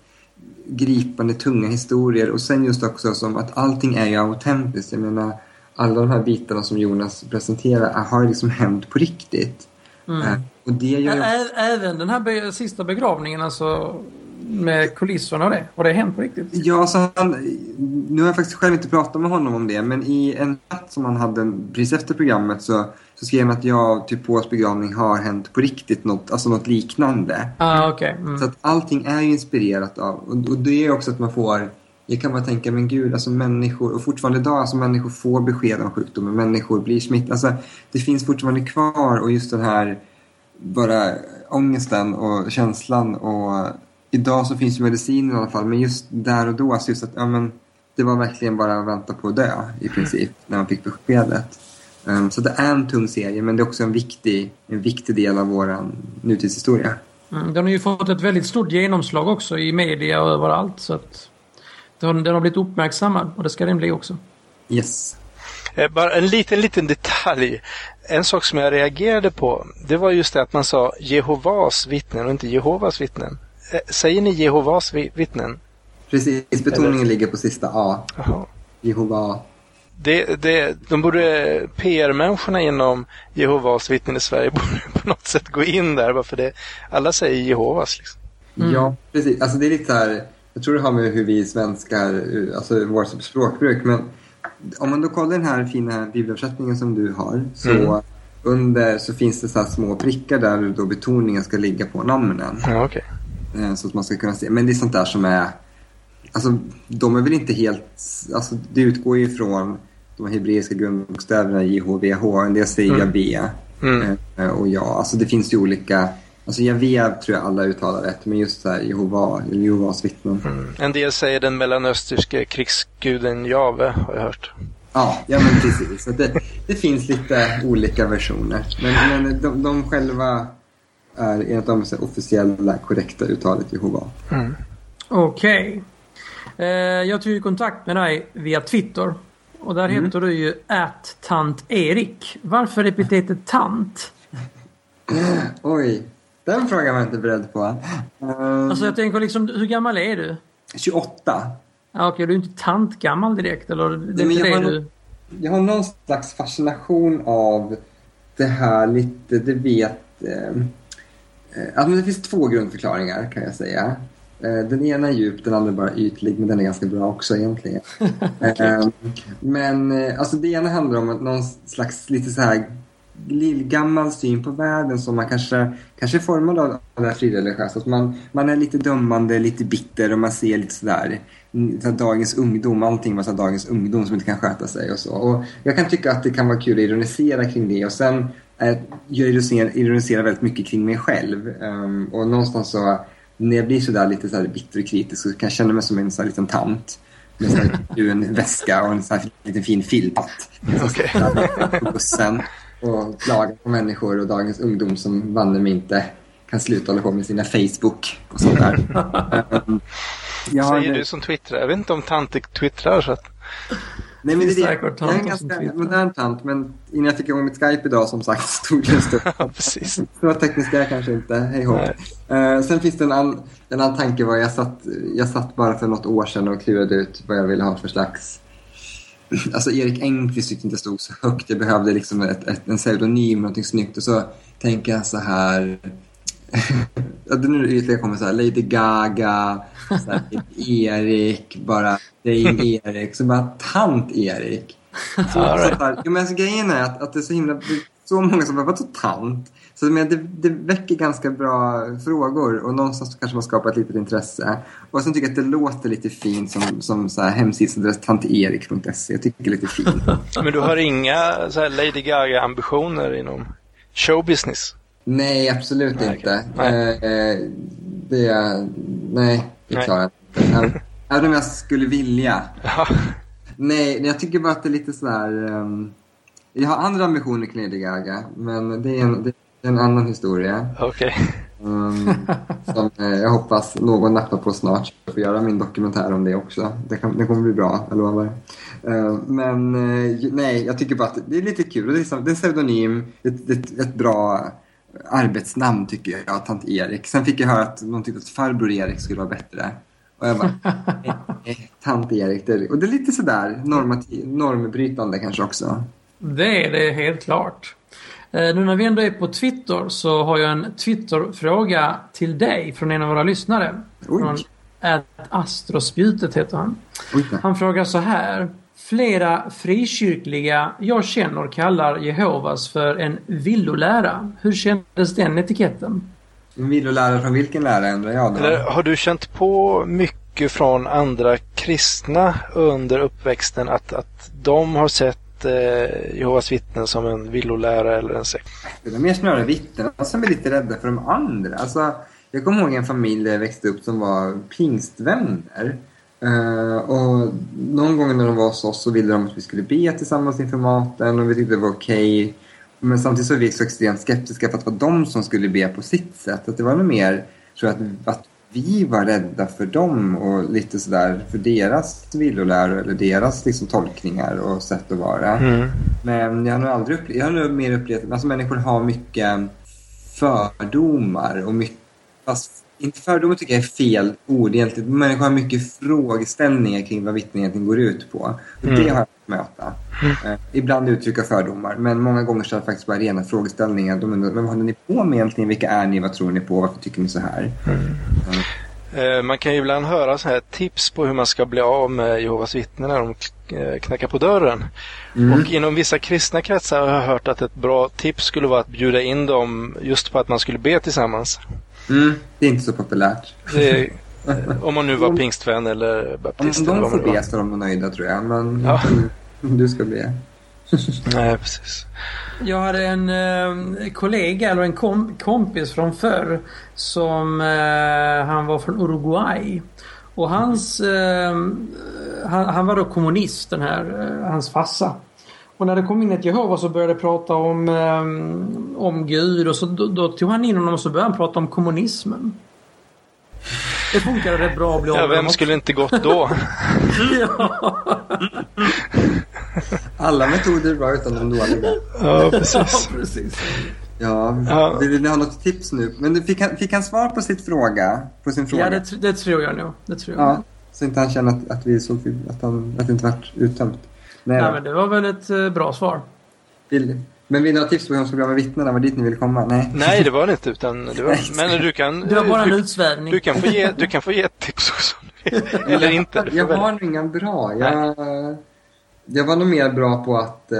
gripande, tunga historier. Och sen just också som att allting är ju autentiskt. Jag menar, alla de här bitarna som Jonas presenterar har liksom hänt på riktigt. Mm. Äh, och det gör... Ä även den här be sista begravningen, alltså med kulisserna och det? Har det hänt på riktigt? Ja, så han, nu har jag faktiskt själv inte pratat med honom om det, men i en chatt som han hade precis efter programmet så, så skrev han att jag typ på hans begravning har hänt på riktigt något, alltså något liknande. Ah, okay. Mm. Så att allting är ju inspirerat av, och, och det är också att man får jag kan bara tänka, men gud, alltså människor, och fortfarande idag, alltså människor får besked om sjukdomen, människor blir smittade. Alltså, det finns fortfarande kvar och just den här bara ångesten och känslan och idag så finns ju medicin i alla fall, men just där och då, alltså just att ja, men, det var verkligen bara att vänta på att dö i princip, när man fick beskedet. Um, så det är en tung serie, men det är också en viktig, en viktig del av vår nutidshistoria. Mm, den har ju fått ett väldigt stort genomslag också i media och överallt. Så att den, har blivit uppmärksammad och det ska den bli också. Yes. Eh, bara en liten, liten detalj. En sak som jag reagerade på, det var just det att man sa Jehovas vittnen och inte Jehovas vittnen. Eh, säger ni Jehovas vittnen? Precis, betoningen Eller? ligger på sista A. Jehova. Det, det, de borde, PR-människorna inom Jehovas vittnen i Sverige borde på något sätt gå in där. Varför det, alla säger Jehovas. Liksom. Mm. Ja, precis. Alltså det är lite så här, jag tror det har med hur vi svenskar, alltså vårt språkbruk. Men om man då kollar den här fina bibelöversättningen som du har. Så mm. under så finns det så små prickar där då betoningen ska ligga på namnen. Ja, okay. Eh, så att man ska kunna se. Men det är sånt där som är... Alltså de är väl inte helt... Alltså det utgår ju från de hebreiska grundbokstäverna JHVH. En del säger mm. Javé. Mm. Eh, och ja, alltså det finns ju olika Alltså Javé tror jag alla uttalar rätt, men just så här Jehova, Jehovas vittnen. Mm. En del säger den mellanösterske krigsguden Jave, har jag hört. Ja, ja men precis. Så det, det finns lite olika versioner. Men, men de, de själva är enligt de officiella korrekta uttalet Jehova. Mm. Okej. Okay. Eh, jag tog kontakt med dig via Twitter. Och där mm. heter du ju att tant Erik. Varför epitetet tant? Oj, den frågan var jag inte beredd på. Um, alltså jag tänker liksom, hur gammal är du? 28. Ja, Okej, du är inte tantgammal direkt eller? Det är inte jag, har, du... jag har någon slags fascination av det här lite, det vet... Eh, alltså det finns två grundförklaringar kan jag säga. Eh, den ena är djup, den andra är bara ytlig, men den är ganska bra också egentligen. okay. eh, men eh, alltså det ena handlar om någon slags lite så här gammal syn på världen som man kanske, kanske är formad av det här frireligiösa. Att man, man är lite dömande, lite bitter och man ser lite sådär så dagens ungdom, allting var så dagens ungdom som inte kan sköta sig och så. Och jag kan tycka att det kan vara kul att ironisera kring det och sen eh, jag ironiserar, ironiserar väldigt mycket kring mig själv. Um, och någonstans så, när jag blir sådär lite så bitter och kritisk så kan jag känna mig som en sån liten tant med så en väska och en sån här liten fin filt. Okay. På bussen och klaga på människor och dagens ungdom som vann mig inte kan sluta hålla på med sina Facebook och sånt där. um, Säger det... du som twittrar? Jag vet inte om tanter twittrar så att... Nej, men det, är, det, jag är en ganska modern tant, men innan jag fick igång mitt Skype idag som sagt stod det en stund. ja, precis. Så tekniska jag kanske inte, hej hopp. Uh, sen finns det en, an, en annan tanke, var jag satt, jag satt bara för något år sedan och klurade ut vad jag ville ha för slags Alltså Erik Engqvist tyckte inte stod så högt. Jag behövde liksom ett, ett, en pseudonym, någonting snyggt. Och så tänker jag så här... nu är det ytliga kommer så här, Lady Gaga, så här, Erik, bara Dame Erik. Så bara tant Erik. Så, så här, ja, men alltså, grejen är att, att det är så himla... Så många som bara, vadå tant? Så men det, det väcker ganska bra frågor och någonstans kanske man skapar ett litet intresse. Och sen tycker jag att det låter lite fint som, som så här hemsidsadress tanterik.se. Jag tycker det är lite fint. Men du har inga så här Lady Gaga-ambitioner inom showbusiness? Nej, absolut nej, inte. Nej. Eh, det, nej, det klarar jag inte. Även om jag skulle vilja. Ja. Nej, jag tycker bara att det är lite sådär... Um, jag har andra ambitioner kring Lady Gaga, men det är en, det en annan historia. Okej. Okay. Um, som eh, jag hoppas någon nappar på snart. Jag får göra min dokumentär om det också. Det, kan, det kommer bli bra, jag lovar. Uh, men uh, nej, jag tycker bara att det är lite kul. Det är, det är pseudonym, ett, ett, ett bra arbetsnamn tycker jag, tant Erik. Sen fick jag höra att någon tyckte att farbror Erik skulle vara bättre. Och jag bara, nej, tant Erik. Det och det är lite sådär normbrytande kanske också. Det är det helt klart. Eh, nu när vi ändå är på Twitter så har jag en Twitter-fråga till dig från en av våra lyssnare. Oj. Från Astrospjutet heter han. Oj. Han frågar så här. Flera frikyrkliga jag känner kallar Jehovas för en villolära. Hur kändes den etiketten? En villolärare från vilken lärare undrar jag då? Eller har du känt på mycket från andra kristna under uppväxten att, att de har sett eh, Jehovas vittnen som en villolära eller en sekt? Det är mer snarare vittnena som är lite rädda för de andra. Alltså, jag kommer ihåg en familj där jag växte upp som var pingstvänner. Uh, och någon gång när de var hos oss så ville de att vi skulle be tillsammans inför maten och vi tyckte det var okej. Men samtidigt så var vi så extremt skeptiska för att det var de som skulle be på sitt sätt. Att det var nog mer, tror jag, att, att vi var rädda för dem och lite sådär för deras villolära eller deras liksom, tolkningar och sätt att vara. Mm. Men jag har nog aldrig upplevt, jag har nog mer upplevt att alltså, människor har mycket fördomar och mycket, fast inte fördomar tycker jag är fel ord egentligen. Människor har mycket frågeställningar kring vad vittnen egentligen går ut på. Och Mm. det har jag fått möta. Eh, ibland uttrycka fördomar, men många gånger så är det faktiskt bara rena frågeställningar. De undrar, men vad håller ni på med egentligen? Vilka är ni? Vad tror ni på? Varför tycker ni så här? Eh, man kan ju ibland höra så här tips på hur man ska bli av med Jehovas vittnen när de eh, knackar på dörren. Mm. Och inom vissa kristna kretsar har jag hört att ett bra tips skulle vara att bjuda in dem just på att man skulle be tillsammans. Mm, det är inte så populärt. Det, eh, om man nu var pingstvän eller Om baptist. eller de vad får be så är de nog nöjda tror jag. Men Ja. du ska be. Nej, precis. Jag hade en eh, kollega eller en kom kompis från förr som eh, han var från Uruguay. Och hans, eh, han, han var då kommunist den här, eh, hans farsa. Och när det kom in ett Jehova så började prata om, eh, om Gud och så då, då tog han in honom och så började han prata om kommunismen. Det funkade rätt bra att bli Ja, vem skulle inte gått då? ja. Alla metoder är bra utan de dåliga. Ja, ja, precis. precis. Ja, Ja. vill ni ha något tips nu? Men du, fick, han, fick han svar på, sitt fråga, på sin fråga? Ja, det, det tror jag nog. Det tror jag. Ja, så inte han känner att, att, vi såg, att, han, att det inte vart uttömt. Nej, Nej, då. men det var väl ett eh, bra svar. Vill, men vill ni ha tips på hur bli av med vittnena? Var dit ni vill komma? Nej. Nej, det var det inte. Utan det var, men du kan, Det var bara en du, utsvävning. du, kan få ge, du kan få ge ett tips också. Eller inte. Jag har nog inga bra. Jag, jag var nog mer bra på att eh,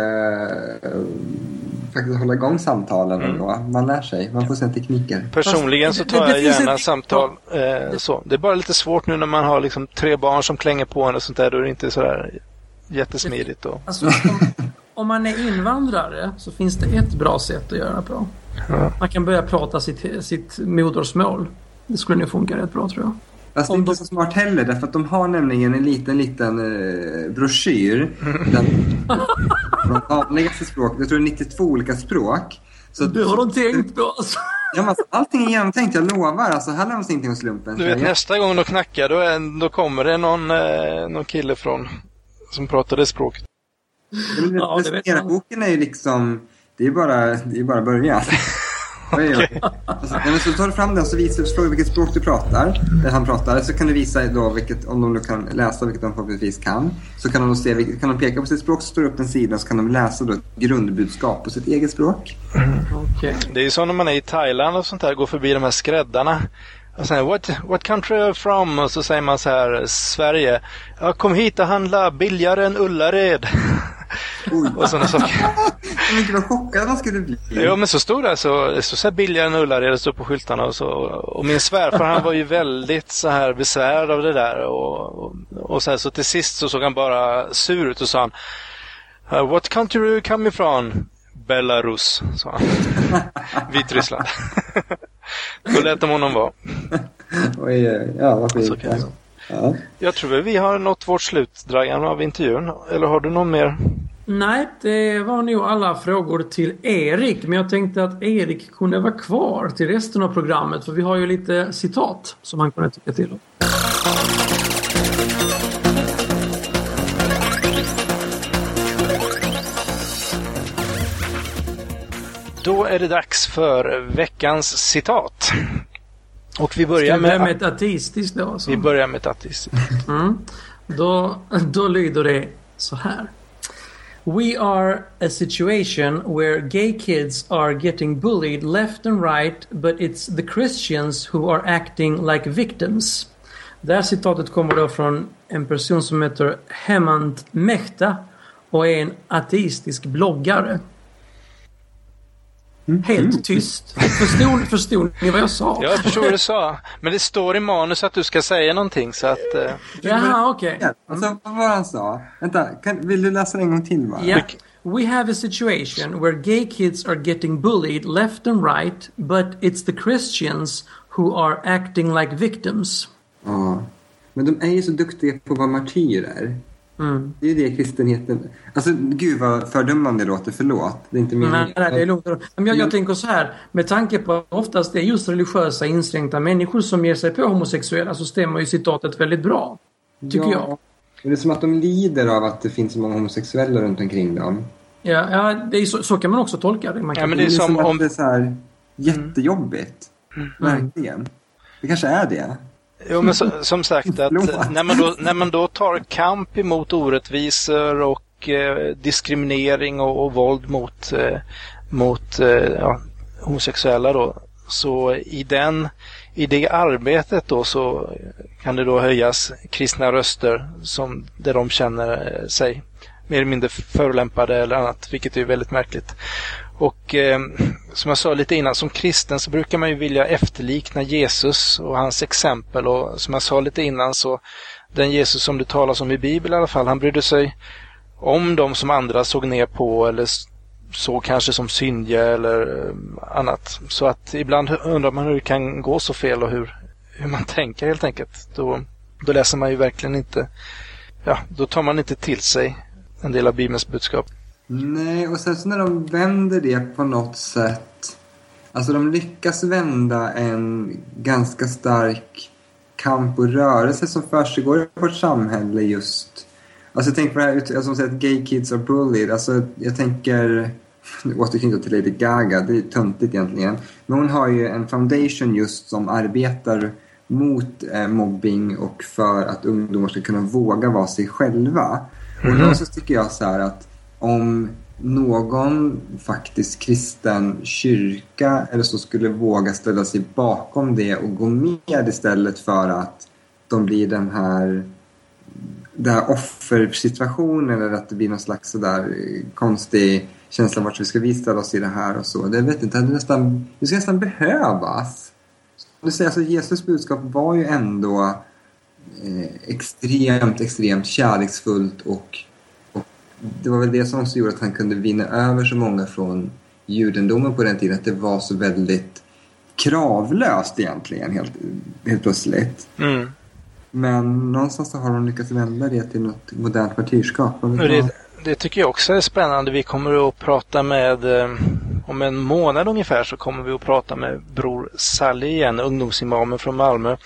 faktiskt hålla igång samtalen. Mm. Ändå. Man lär sig. Man får sen tekniker. Personligen så tar jag gärna samtal. Eh, så. Det är bara lite svårt nu när man har liksom tre barn som klänger på en och sånt där. Då är det inte sådär jättesmidigt. Och, Alltså, om, om man är invandrare så finns det ett bra sätt att göra det på. Ja. Man kan börja prata sitt, sitt modersmål. Det skulle nog funka rätt bra tror jag. Fast det är inte så smart heller därför att de har nämligen en liten, liten eh, broschyr. Där de vanligaste språk, jag tror det är 92 olika språk. Så Det har de tänkt på alltså. Ja, men alltså, allting är genomtänkt, jag lovar. Alltså, här lämnas ingenting åt slumpen. du vet nästa gång de knackar då, är, då kommer det någon, eh, någon kille från som pratar det språket. Ja, men Ja, det vet man. boken är ju liksom, det är bara, det är bara början. Oj. Alltså, men så tar du fram den så visar du frågar vilket språk du pratar, eller han pratar, så kan du visa då vilket, om de nu kan läsa, vilket de förhoppningsvis kan. Så kan de då se, kan de peka på sitt språk så står det upp en sida så kan de läsa då ett grundbudskap på sitt eget språk. Okej. Det är ju så när man är i Thailand och sånt där, går förbi de här skräddarna. Och sen, what, what country are you from? Och så säger man så här, Sverige. Ja, kom hit och handla billigare än Ullared. Och sådana saker. vad chockad man skulle bli. Ja, men så stod det det stod så här billigare än Ullared, stod på skyltarna och så. Och min svärfar han var ju väldigt så här besvärad av det där. Och, och, och så, här, så till sist så såg han bara sur ut och sa han, "Uh, What country are you coming from? Belarus, sa han. Vitryssland. Då lät de honom vara. Oj, ja vad fint. Så kan det vara. Ja. Jag tror vi har nått vårt slut, Dragan, av intervjun. Eller har du någon mer? Nej, det var nog alla frågor till Erik. Men jag tänkte att Erik kunde vara kvar till resten av programmet. För vi har ju lite citat som han kunde tycka till om. Då är det dags för veckans citat. Och vi Ska börjar vi börja med med, ett ateistiskt då? Så? vi börjar med ett ateistiskt. Mm. Då, då lyder det så här. We are a situation where gay kids are getting bullied left and right but it's the Christians who are acting like victims. Det här citatet kommer då från en person som heter Hemant Mehta och är en ateistisk bloggare. Helt tyst. Förstod, förstod ni vad jag sa? Jag förstår vad du sa. Men det står i manus att du ska säga någonting så att... Eh, Jaha, okej. Ja, alltså, vad var det han sa? Vänta, kan, vill du läsa det en gång till bara? Yeah. We have a situation where gay kids are getting bullied left and right, but it's the Christians who are acting like victims. Ja. Men de är ju så duktiga på att vara martyrer. Mm. Det är det kristenheten... Alltså, gud vad fördömande det låter. Förlåt. Det är inte Nej, meningen. nej, det är lugnt. Men jag, jag tänker så här, med tanke på att oftast det är just religiösa inskränkta människor som ger sig på homosexuella så stämmer ju citatet väldigt bra. Tycker ja. jag. Men det är som att de lider av att det finns så många homosexuella runt omkring dem. Ja, ja det är så, så kan man också tolka det. Man kan Ja, men det är som att om- det är så här jättejobbigt. Verkligen. Det kanske är det. Jo, men så, som sagt, att när man, då, när man då tar kamp emot orättvisor och eh, diskriminering och, och våld mot, eh, mot eh, ja, homosexuella då, så i, den, i det arbetet då så kan det då höjas kristna röster som, där de känner eh, sig mer eller mindre förolämpade eller annat, vilket är väldigt märkligt. Och eh, som jag sa lite innan, som kristen så brukar man ju vilja efterlikna Jesus och hans exempel. Och som jag sa lite innan så den Jesus som det talas om i Bibeln i alla fall, han brydde sig om de som andra såg ner på eller såg kanske som syndiga eller eh, annat. Så att ibland undrar man hur det kan gå så fel och hur, hur man tänker helt enkelt. Då, då läser man ju verkligen inte, ja, då tar man inte till sig en del av Bibelns budskap. Nej, och sen så när de vänder det på något sätt. Alltså de lyckas vända en ganska stark kamp och rörelse som försiggår i vårt samhälle just. Alltså jag tänker på det här, alltså som säger att gay kids are bullied. Alltså jag tänker, nu återknyter till Lady Gaga, det är töntigt egentligen. Men hon har ju en foundation just som arbetar mot eh, mobbing och för att ungdomar ska kunna våga vara sig själva. Och då så tycker jag så här att om någon faktiskt kristen kyrka eller så skulle våga ställa sig bakom det och gå med istället för att de blir den här den här offersituationen eller att det blir någon slags sådär konstig känsla vart vi ska vi ställa oss i det här och så. Det vet inte, det, nästan, det ska nästan behövas. Du säger, alltså, Jesus budskap var ju ändå eh, extremt, extremt kärleksfullt och det var väl det som också gjorde att han kunde vinna över så många från judendomen på den tiden, att det var så väldigt kravlöst egentligen helt, helt plötsligt. Mm. Men någonstans så har de lyckats vända det till något modernt martyrskap. Det, det tycker jag också är spännande. Vi kommer att prata med, eh, om en månad ungefär så kommer vi att prata med Bror Sally igen, ungdomsimamen från Malmö.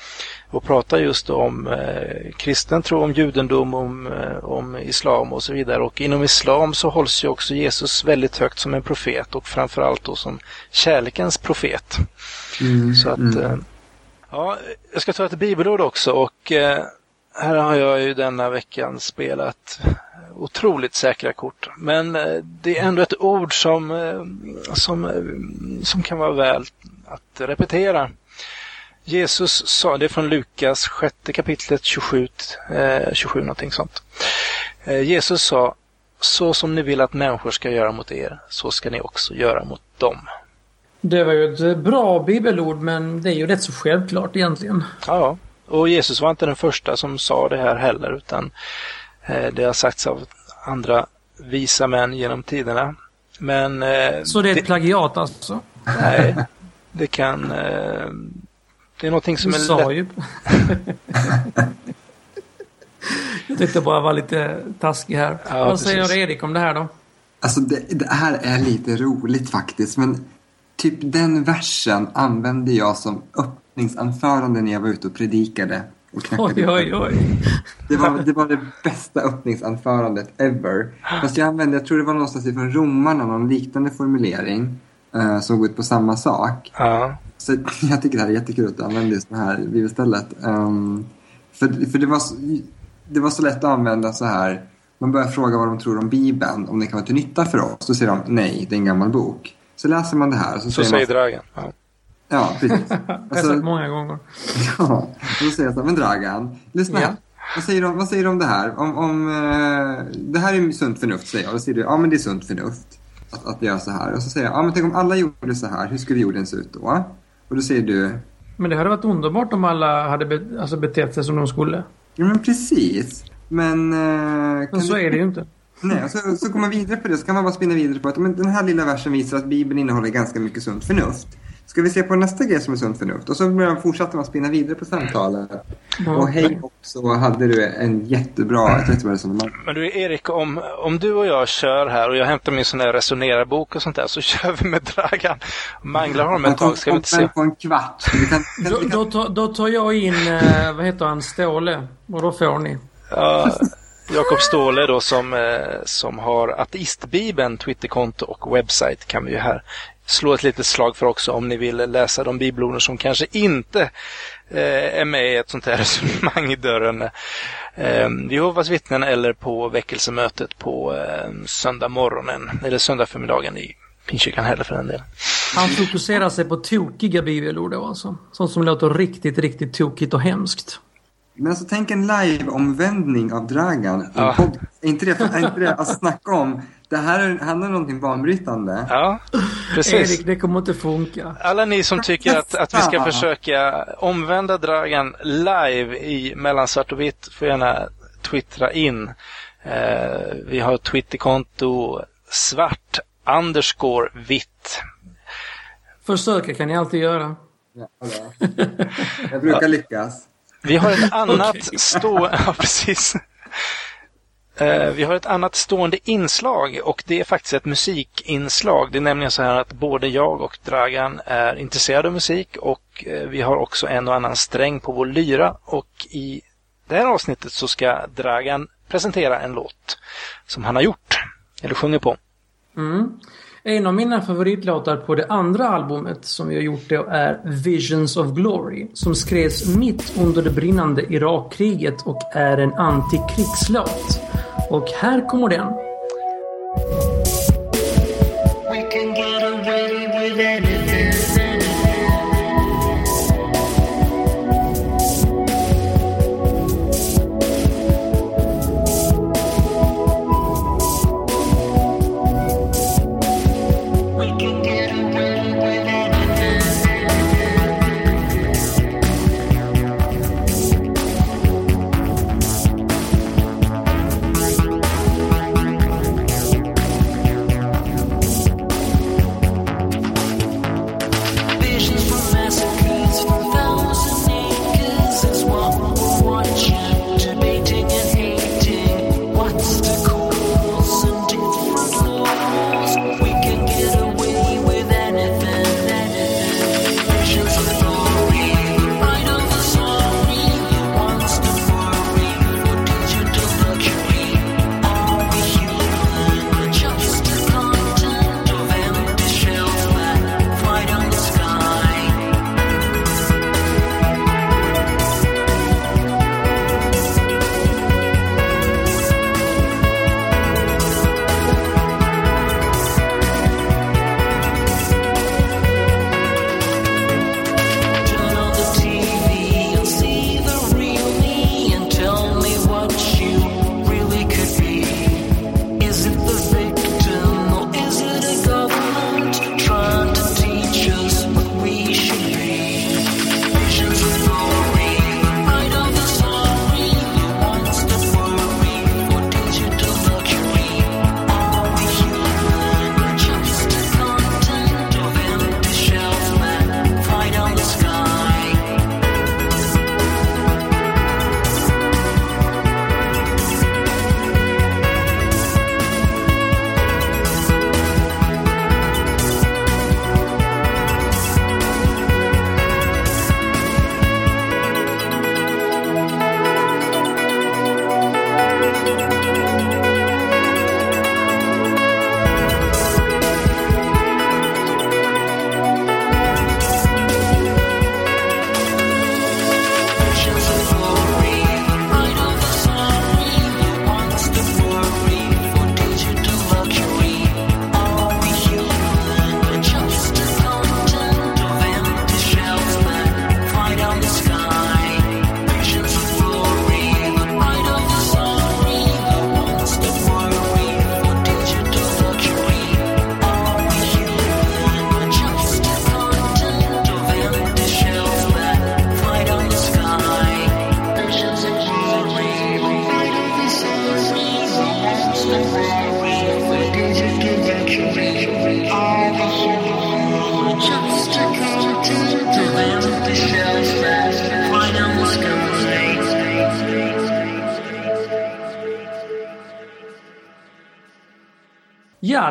Och prata just om eh, kristen tro, om judendom, om, eh, om islam och så vidare. Och inom islam så hålls ju också Jesus väldigt högt som en profet och framförallt då som kärlekens profet. Mm, Så att, mm. eh, ja, jag ska ta ett bibelord också och eh, här har jag ju denna veckan spelat otroligt säkra kort. Men eh, det är ändå ett ord som, som, som kan vara väl att repetera. Jesus sa, det är från Lukas sjätte kapitlet 27, eh, 27 någonting sånt. Eh, Jesus sa, så som ni vill att människor ska göra mot er, så ska ni också göra mot dem. Det var ju ett bra bibelord men det är ju rätt så självklart egentligen. Ja, och Jesus var inte den första som sa det här heller utan eh, det har sagts av andra visa män genom tiderna. Men eh, Så det är ett plagiat alltså? nej, det kan... Eh, det är någonting som Du är sa lätt... ju. Jag tyckte bara vara lite taskig här. Ja, Vad säger precis. Erik om det här då? Alltså det, det här är lite roligt faktiskt men typ den versen använde jag som öppningsanförande när jag var ute och predikade. Och knackade Oj, oj, oj. Det var, det var det bästa öppningsanförandet ever. Fast jag använde, jag tror det var någonstans ifrån romarna, någon liknande formulering eh, som går ut på samma sak. Ja, Så jag tycker det här är jättekul att du använder just det här bibelstället. Um, för för det, var så, det var så lätt att använda så här. man börjar fråga vad de tror om Bibeln, om det kan vara till nytta för oss. Då säger de nej, det är en gammal bok. Så läser man det här så, så säger säger man... Dragan. Ja. Ja, precis. Det har jag Alltså, sagt många gånger. ja, då säger jag så här, men Dragan, lyssna Ja. här. Vad säger, de, vad säger de om det här? Om, om, eh, det här är sunt förnuft, säger jag. Då säger du, ja men det är sunt förnuft att, att göra så här. Och så säger jag, ja men tänk om alla gjorde så här, hur skulle jorden se ut då? Och då säger du, Men det hade varit underbart om alla hade be, alltså betett sig som de skulle. ja men precis. Men... eh, Men så du- är det ju inte. Nej, så, så går man vidare på det. Så kan man bara spinna vidare på att men den här lilla versen visar att Bibeln innehåller ganska mycket sunt förnuft. Ska vi se på nästa grej som är sunt förnuft? Och så börjar man fortsätta man spinna vidare på samtalet. Och hej och så hade du en jättebra, ett jättebra resonemang. Men du Erik, om, om du och jag kör här och jag hämtar min sån där resonerarbok och sånt där så kör vi med Dragan. Manglar honom ett tag, ska vi inte se. på en kvart. Vi kan, kan, Då, då, tar- då tar jag in, eh, vad heter han, Ståle. Och då får ni. Ja, Jakob Ståhle då som, eh, som har ateistbibeln, Twitterkonto och webbsajt kan vi ju här slå ett litet slag för också om ni vill läsa de bibelorden som kanske inte eh, är med i ett sånt här resonemang i dörren. Eh, Jehovas vittnen eller på väckelsemötet på eh, söndag morgonen eller söndag förmiddagen i Pingstkyrkan heller för den delen. Han fokuserar sig på tokiga bibelord då alltså. Sånt som låter riktigt, riktigt tokigt och hemskt men alltså tänk en live-omvändning av Dragan. Ja. Är inte det, är inte det alltså snacka om, det här är, handlar om någonting banbrytande. Ja, precis. Erik, det kommer inte funka. Alla ni som tycker att, att vi ska försöka omvända Dragan live i mellan svart och vitt får gärna twittra in. Eh, vi har Twitterkonto svart underscore vitt. Försöka kan ni alltid göra. Ja. Jag brukar lyckas. Vi har ett annat Okej. stå... Ja, precis. Eh, Vi har ett annat stående inslag och det är faktiskt ett musikinslag. Det är nämligen så här att både jag och Dragan är intresserade av musik och eh, vi har också en och annan sträng på vår lyra och i det här avsnittet så ska Dragan presentera en låt som han har gjort, eller sjunger på. Mm. En av mina favoritlåtar på det andra albumet som vi har gjort det är Visions of Glory som skrevs mitt under det brinnande Irakkriget och är en antikrigslåt. Och här kommer den. We can get away with it.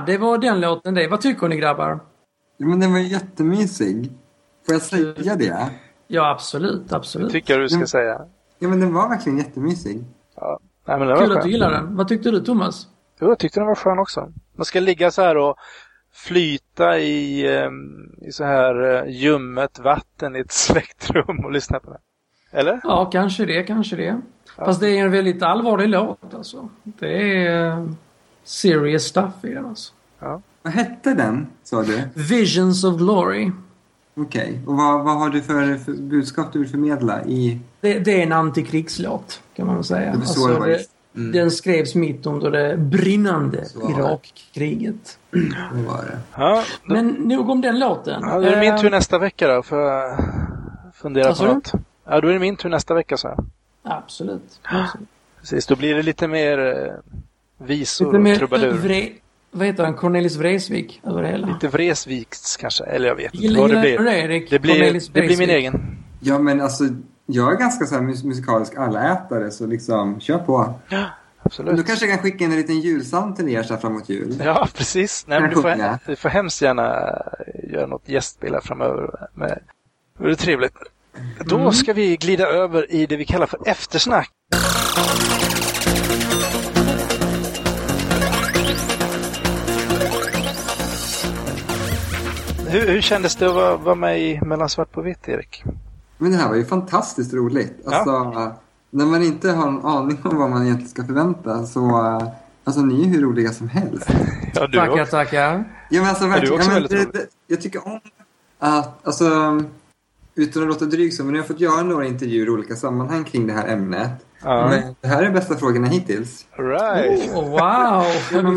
Det var den låten det. Vad tycker ni grabbar? Ja, men den var jättemysig. Får jag säga det? Ja, absolut, absolut. Tycker jag du ska Mm. säga. Ja, men den var verkligen jättemysig. Ja. Nej, men den Kul att du gillar den. Vad tyckte du Thomas? Jo, jag tyckte den var skön också. Man ska ligga så här och flyta i, ehm, i så här eh, ljummet vatten i ett släckt rum och lyssna på den. Eller? Ja, kanske det, kanske det. Fast det är en väldigt allvarlig låt alltså. Det är eh, serious stuff i den alltså. Vad hette den, sa du? Visions of Glory. Okej. Och vad, vad har du för, för budskap du vill förmedla i... Det, det är en antikrigslåt kan man säga. Det var så det det, Mm. Den skrevs mitt under det brinnande det. Irakkriget. Vad var det? Ja, då, Men nog om den låten. ja, då är det min Eh, tur nästa vecka då. Får jag fundera Vad på något. Ja, då är det min tur nästa vecka så. Absolut. absolut. Precis, då blir det lite mer eh, visor Lite och mer trubadur. vre, vad heter han? Cornelis Vreeswijk över det hela. Lite Vreesviks kanske, eller jag vet inte Gillar, vad det gillar du blir. det Erik? Det blir, det blir min egen. Ja, men alltså, jag är ganska så här mus- musikalisk allätare, så liksom, kör på. Men Absolut. då kanske jag kan skicka en liten julpsalm till er så här framåt jul. Ja, precis. Nej, men du, får, du får hemskt gärna göra något gästspel här framöver. Med, det vore trevligt. Då ska vi glida över i det vi kallar för eftersnack. Hur, hur kändes det att vara, vara med i Mellan svart på vitt, Erik? Men det här var ju fantastiskt roligt. Alltså, när man inte har en aning om vad man egentligen ska förvänta så... Alltså ni är hur roliga som helst. Ja, du Tackar, också. tackar. Ja, men alltså, du verkligen, också ja, men väldigt det, det, Jag tycker om att, alltså, utan att låta dryg så, men jag har fått göra några intervjuer i olika sammanhang kring det här ämnet. Ja. Men det här är bästa frågorna hittills. Right. Oh, wow!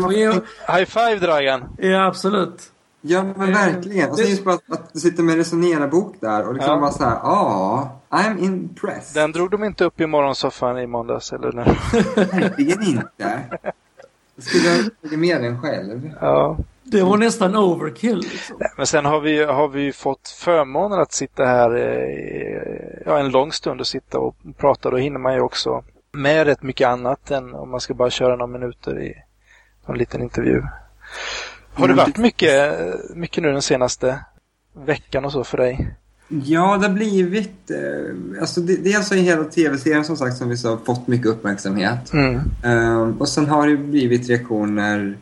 Får ge... High five, Dragan. Ja, absolut. Ja, men Eh, verkligen. Och sen det- just bara att, att du sitter med resonera-bok där och liksom Ja. bara så här, ja, I'm impressed. Den drog de inte upp i morgonsoffan i måndags, eller? när- Verkligen inte. Jag skulle ha tagit med den själv. Ja. Det var nästan overkill. Liksom. Nej, Men sen har vi, har vi ju fått förmånen att sitta här eh, ja, en lång stund och sitta och prata. Då hinner man ju också med rätt mycket annat än om man ska bara köra några minuter i en liten intervju. Har det Mm, varit mycket, mycket nu den senaste veckan och så för dig? Ja, det har blivit... Eh, alltså det, dels har ju hela tv-serien som sagt som vi sa fått mycket uppmärksamhet. Mm. Ehm, och sen har det blivit reaktioner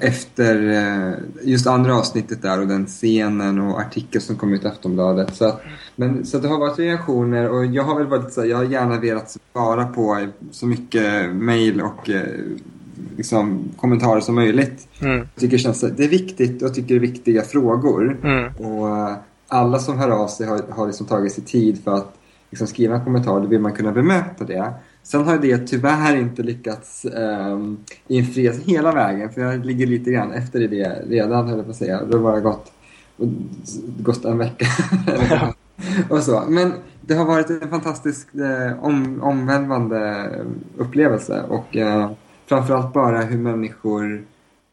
efter eh, just andra avsnittet där och den scenen och artikeln som kom ut i Aftonbladet. Så, att, men, så det har varit reaktioner och jag har väl varit så jag har gärna velat svara på så mycket mejl och eh, liksom, kommentarer som möjligt. Mm. Jag tycker det, känns, det är viktigt och jag tycker det är viktiga frågor. Mm. Och eh, alla som hör av sig har, har liksom tagit sig tid för att liksom skriva en kommentar. Då vill man kunna bemöta det. Sen har det tyvärr inte lyckats um, infrias hela vägen. För jag ligger lite grann efter i det redan, höll jag på att säga. Det har bara gått, gått en vecka. och så. Men det har varit en fantastisk eh, om, omvälvande upplevelse. Och eh, framförallt bara hur människor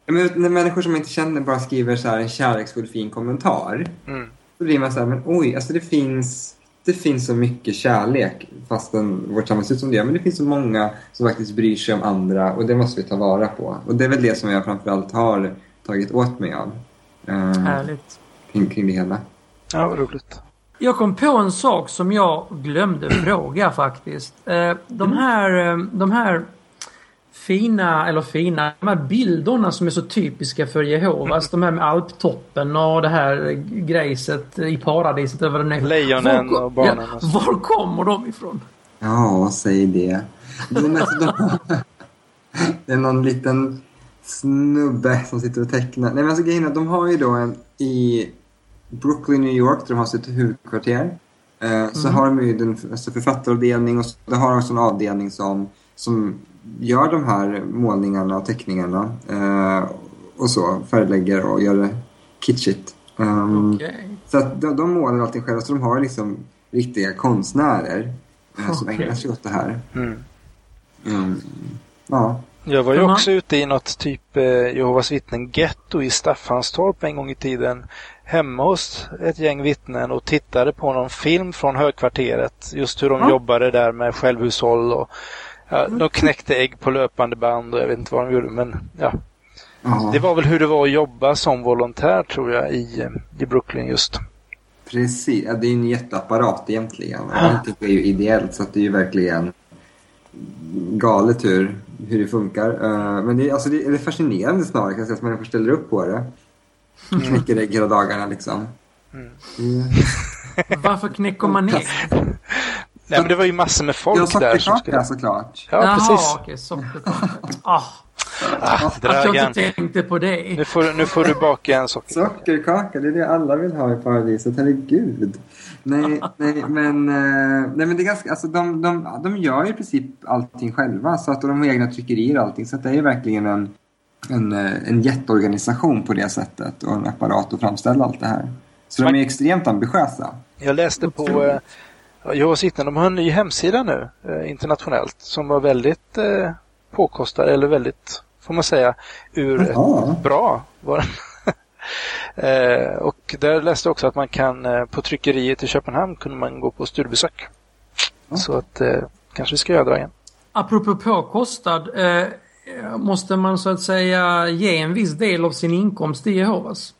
men när människor som man inte känner bara skriver så här en kärleksfull fin kommentar. Mm. Då blir man så här, men oj, alltså det finns, det finns så mycket kärlek fastän vårt samhälle ser ut som det. Men det finns så många som faktiskt bryr sig om andra och det måste vi ta vara på. Och det är väl det som jag framförallt har tagit åt mig av. Um, Härligt. kring, kring det hela. Ja, vad roligt. Jag kom på en sak som jag glömde fråga faktiskt. Eh, De här, eh, de här fina, eller fina, de här bilderna som är så typiska för Jehovas. De här med alptoppen och det här grejset i paradiset eller vad det nu är. Lejonen Var och barnen Ja, var kommer de ifrån? Ja, säg det. De, alltså, de, det är någon liten snubbe som sitter och tecknar. Nej men alltså grejen är att de har ju då en i Brooklyn, New York, där de har sitt huvudkvarter. Eh, Så har de ju den alltså författaravdelning och så, de har också en avdelning som, som gör de här målningarna och teckningarna. Eh, och så, färglägger och gör det kitschigt. Um, Okej. Så att de, de målar allting själva, så de har liksom riktiga konstnärer eh, som Okej. ägnar sig åt det här. Mm. Mm. Ja. Jag var ju också ute i något typ eh, Jehovas vittnen getto i Staffanstorp en gång i tiden. Hemma hos ett gäng vittnen och tittade på någon film från högkvarteret. Just hur de Ja. jobbade där med självhushåll och ja, de knäckte ägg på löpande band och jag vet inte vad de gjorde men ja. Ja, Det var väl hur det var att jobba som volontär tror jag i, i Brooklyn just. precis. Ja, det är en jätteapparat egentligen. Allting är ju ideellt så att det är ju verkligen galet hur, hur det funkar. Eh, men det, är- alltså, det, är fascinerande snarare kan jag säga, att människor ställer upp på det. Knäcker ägg hela dagarna liksom. Mm. Varför knäcker man ägg? Nej men det var ju massor med folk Ja, där som skulle... såklart. Ja, precis. Jaha, okej. sockerkaka. Ah, Ah, att jag inte tänkte på det. Nu får, nu får du baka en sockerkaka. Sockerkaka, det är det alla vill ha i paradiset. Herregud. Nej, nej, men, eh, nej, men det är ganska, alltså, de, de, de gör ju i princip allting själva. Så att de har egna tryckerier och allting. Så att det är verkligen en, en, eh, en jätteorganisation på det sättet. Och en apparat att framställa allt det här. Så de är extremt ambitiösa. Jag läste på Jehovas vittnen, de har en ny hemsida nu eh, internationellt som var väldigt eh, påkostad eller väldigt, får man säga, ur Jaha. bra var den. eh, och där läste jag också att man kan eh, på tryckeriet i Köpenhamn kunde man gå på studiebesök. Så att eh, kanske vi ska göra det igen. Apropå påkostad. Eh, måste man så att säga ge en viss del av sin inkomst till Jehovas?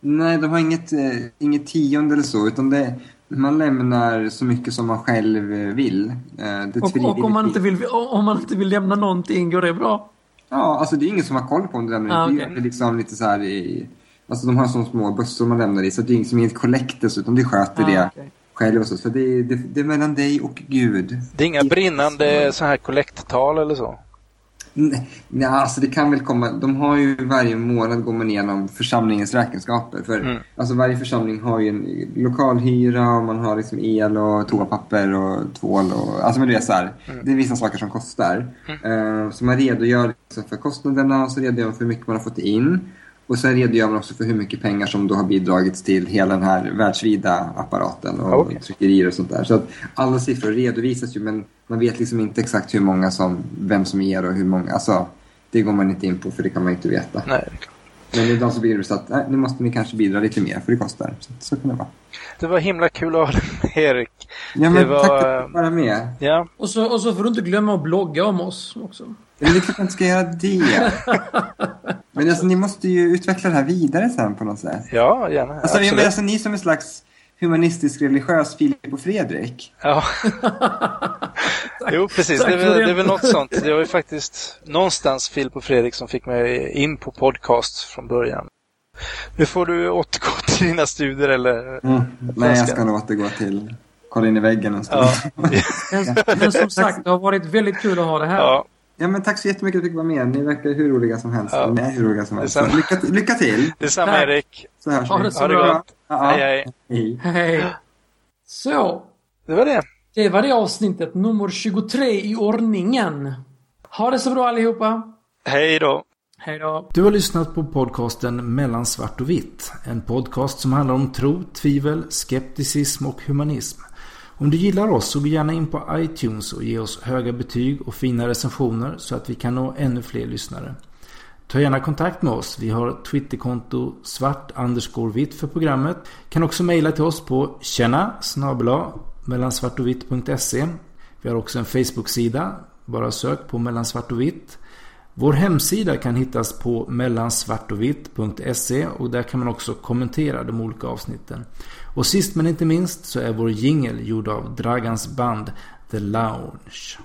Nej, de har inget, eh, inget tionde eller så. Utan det, man lämnar så mycket som man själv vill. Eh, det är ett Och, och om, man inte vill, om man inte vill lämna någonting, går det bra? Ja, alltså det är ingen som har koll på om du lämnar Ah, okej. Det är liksom lite så här i... Alltså de har så små bössor man lämnar i så det är liksom inget collectors utan du sköter Ah, det okej. själv och så. För det är, det, det är mellan dig och Gud. Det är inga brinnande så här kollekttal eller så. Nej, alltså det kan väl komma. De har ju varje månad går man igenom församlingens räkenskaper. För Mm. alltså varje församling har ju en lokalhyra och man har liksom el och toapapper och tvål och alltså men det är så här. Det är vissa saker som kostar. Eh, så man redogör liksom för kostnaderna och så redogör man för hur mycket man har fått in. Och sen redogör man också för hur mycket pengar som då har bidragits till hela den här världsvida apparaten och Okej. tryckerier och sånt där. Så att alla siffror redovisas ju men man vet liksom inte exakt hur många som, vem som ger och hur många. Alltså, det går man inte in på för det kan man inte veta. Nej. Men ibland så blir det så att nej, nu måste ni kanske bidra lite mer för det kostar. Så, så kan det vara. Det var himla kul att ha dig med Erik. Ja, men Det var, tack för att du vara med. Ja, Och så, och så får du inte glömma att blogga om oss också. Det är klart man inte ska göra det. men alltså, ni måste ju utveckla det här vidare sen på något sätt. ja gärna. Alltså, jag Absolut. alltså ni som en slags humanistisk religiös Filip och Fredrik. Ja. jo, precis. Tack Det är, det. är väl något sånt. Det var ju faktiskt någonstans Filip och Fredrik som fick mig in på podcast från början. Nu får du återgå till dina studier eller... Nej, jag ska nog återgå till kolla in i väggen en stund. Ja, Men, men som sagt, det har varit väldigt kul att ha det här. ja. Ja, men tack så jättemycket att du fick vara med. Ni verkar hur roliga som helst. Ja. Ni är hur roliga som helst. Detsamma. Lycka, lycka till, Detsamma Tack. Erik. så hörs Ha det så Ha det bra. gott. Hej. hej. Hej. Så, Det var det. det var det avsnittet nummer 23 i ordningen. Ha det så bra allihopa. Hej då. Hej då. Du har lyssnat på podcasten Mellan svart och vitt. En podcast som handlar om tro, tvivel, skepticism och humanism. Om du gillar oss så gå gärna in på iTunes och ge oss höga betyg och fina recensioner så att vi kan nå ännu fler lyssnare. Ta gärna kontakt med oss. Vi har Twitterkonto svart underscore vitt för programmet. Kan också mejla till oss på tjena snabela mellansvartovitt.se. Vi har också en Facebook-sida. Bara sök på mellan svart och vitt. Vår hemsida kan hittas på mellansvartovitt.se och där kan man också kommentera de olika avsnitten. Och sist men inte minst så är vår jingel gjord av Dragans band The Lounge.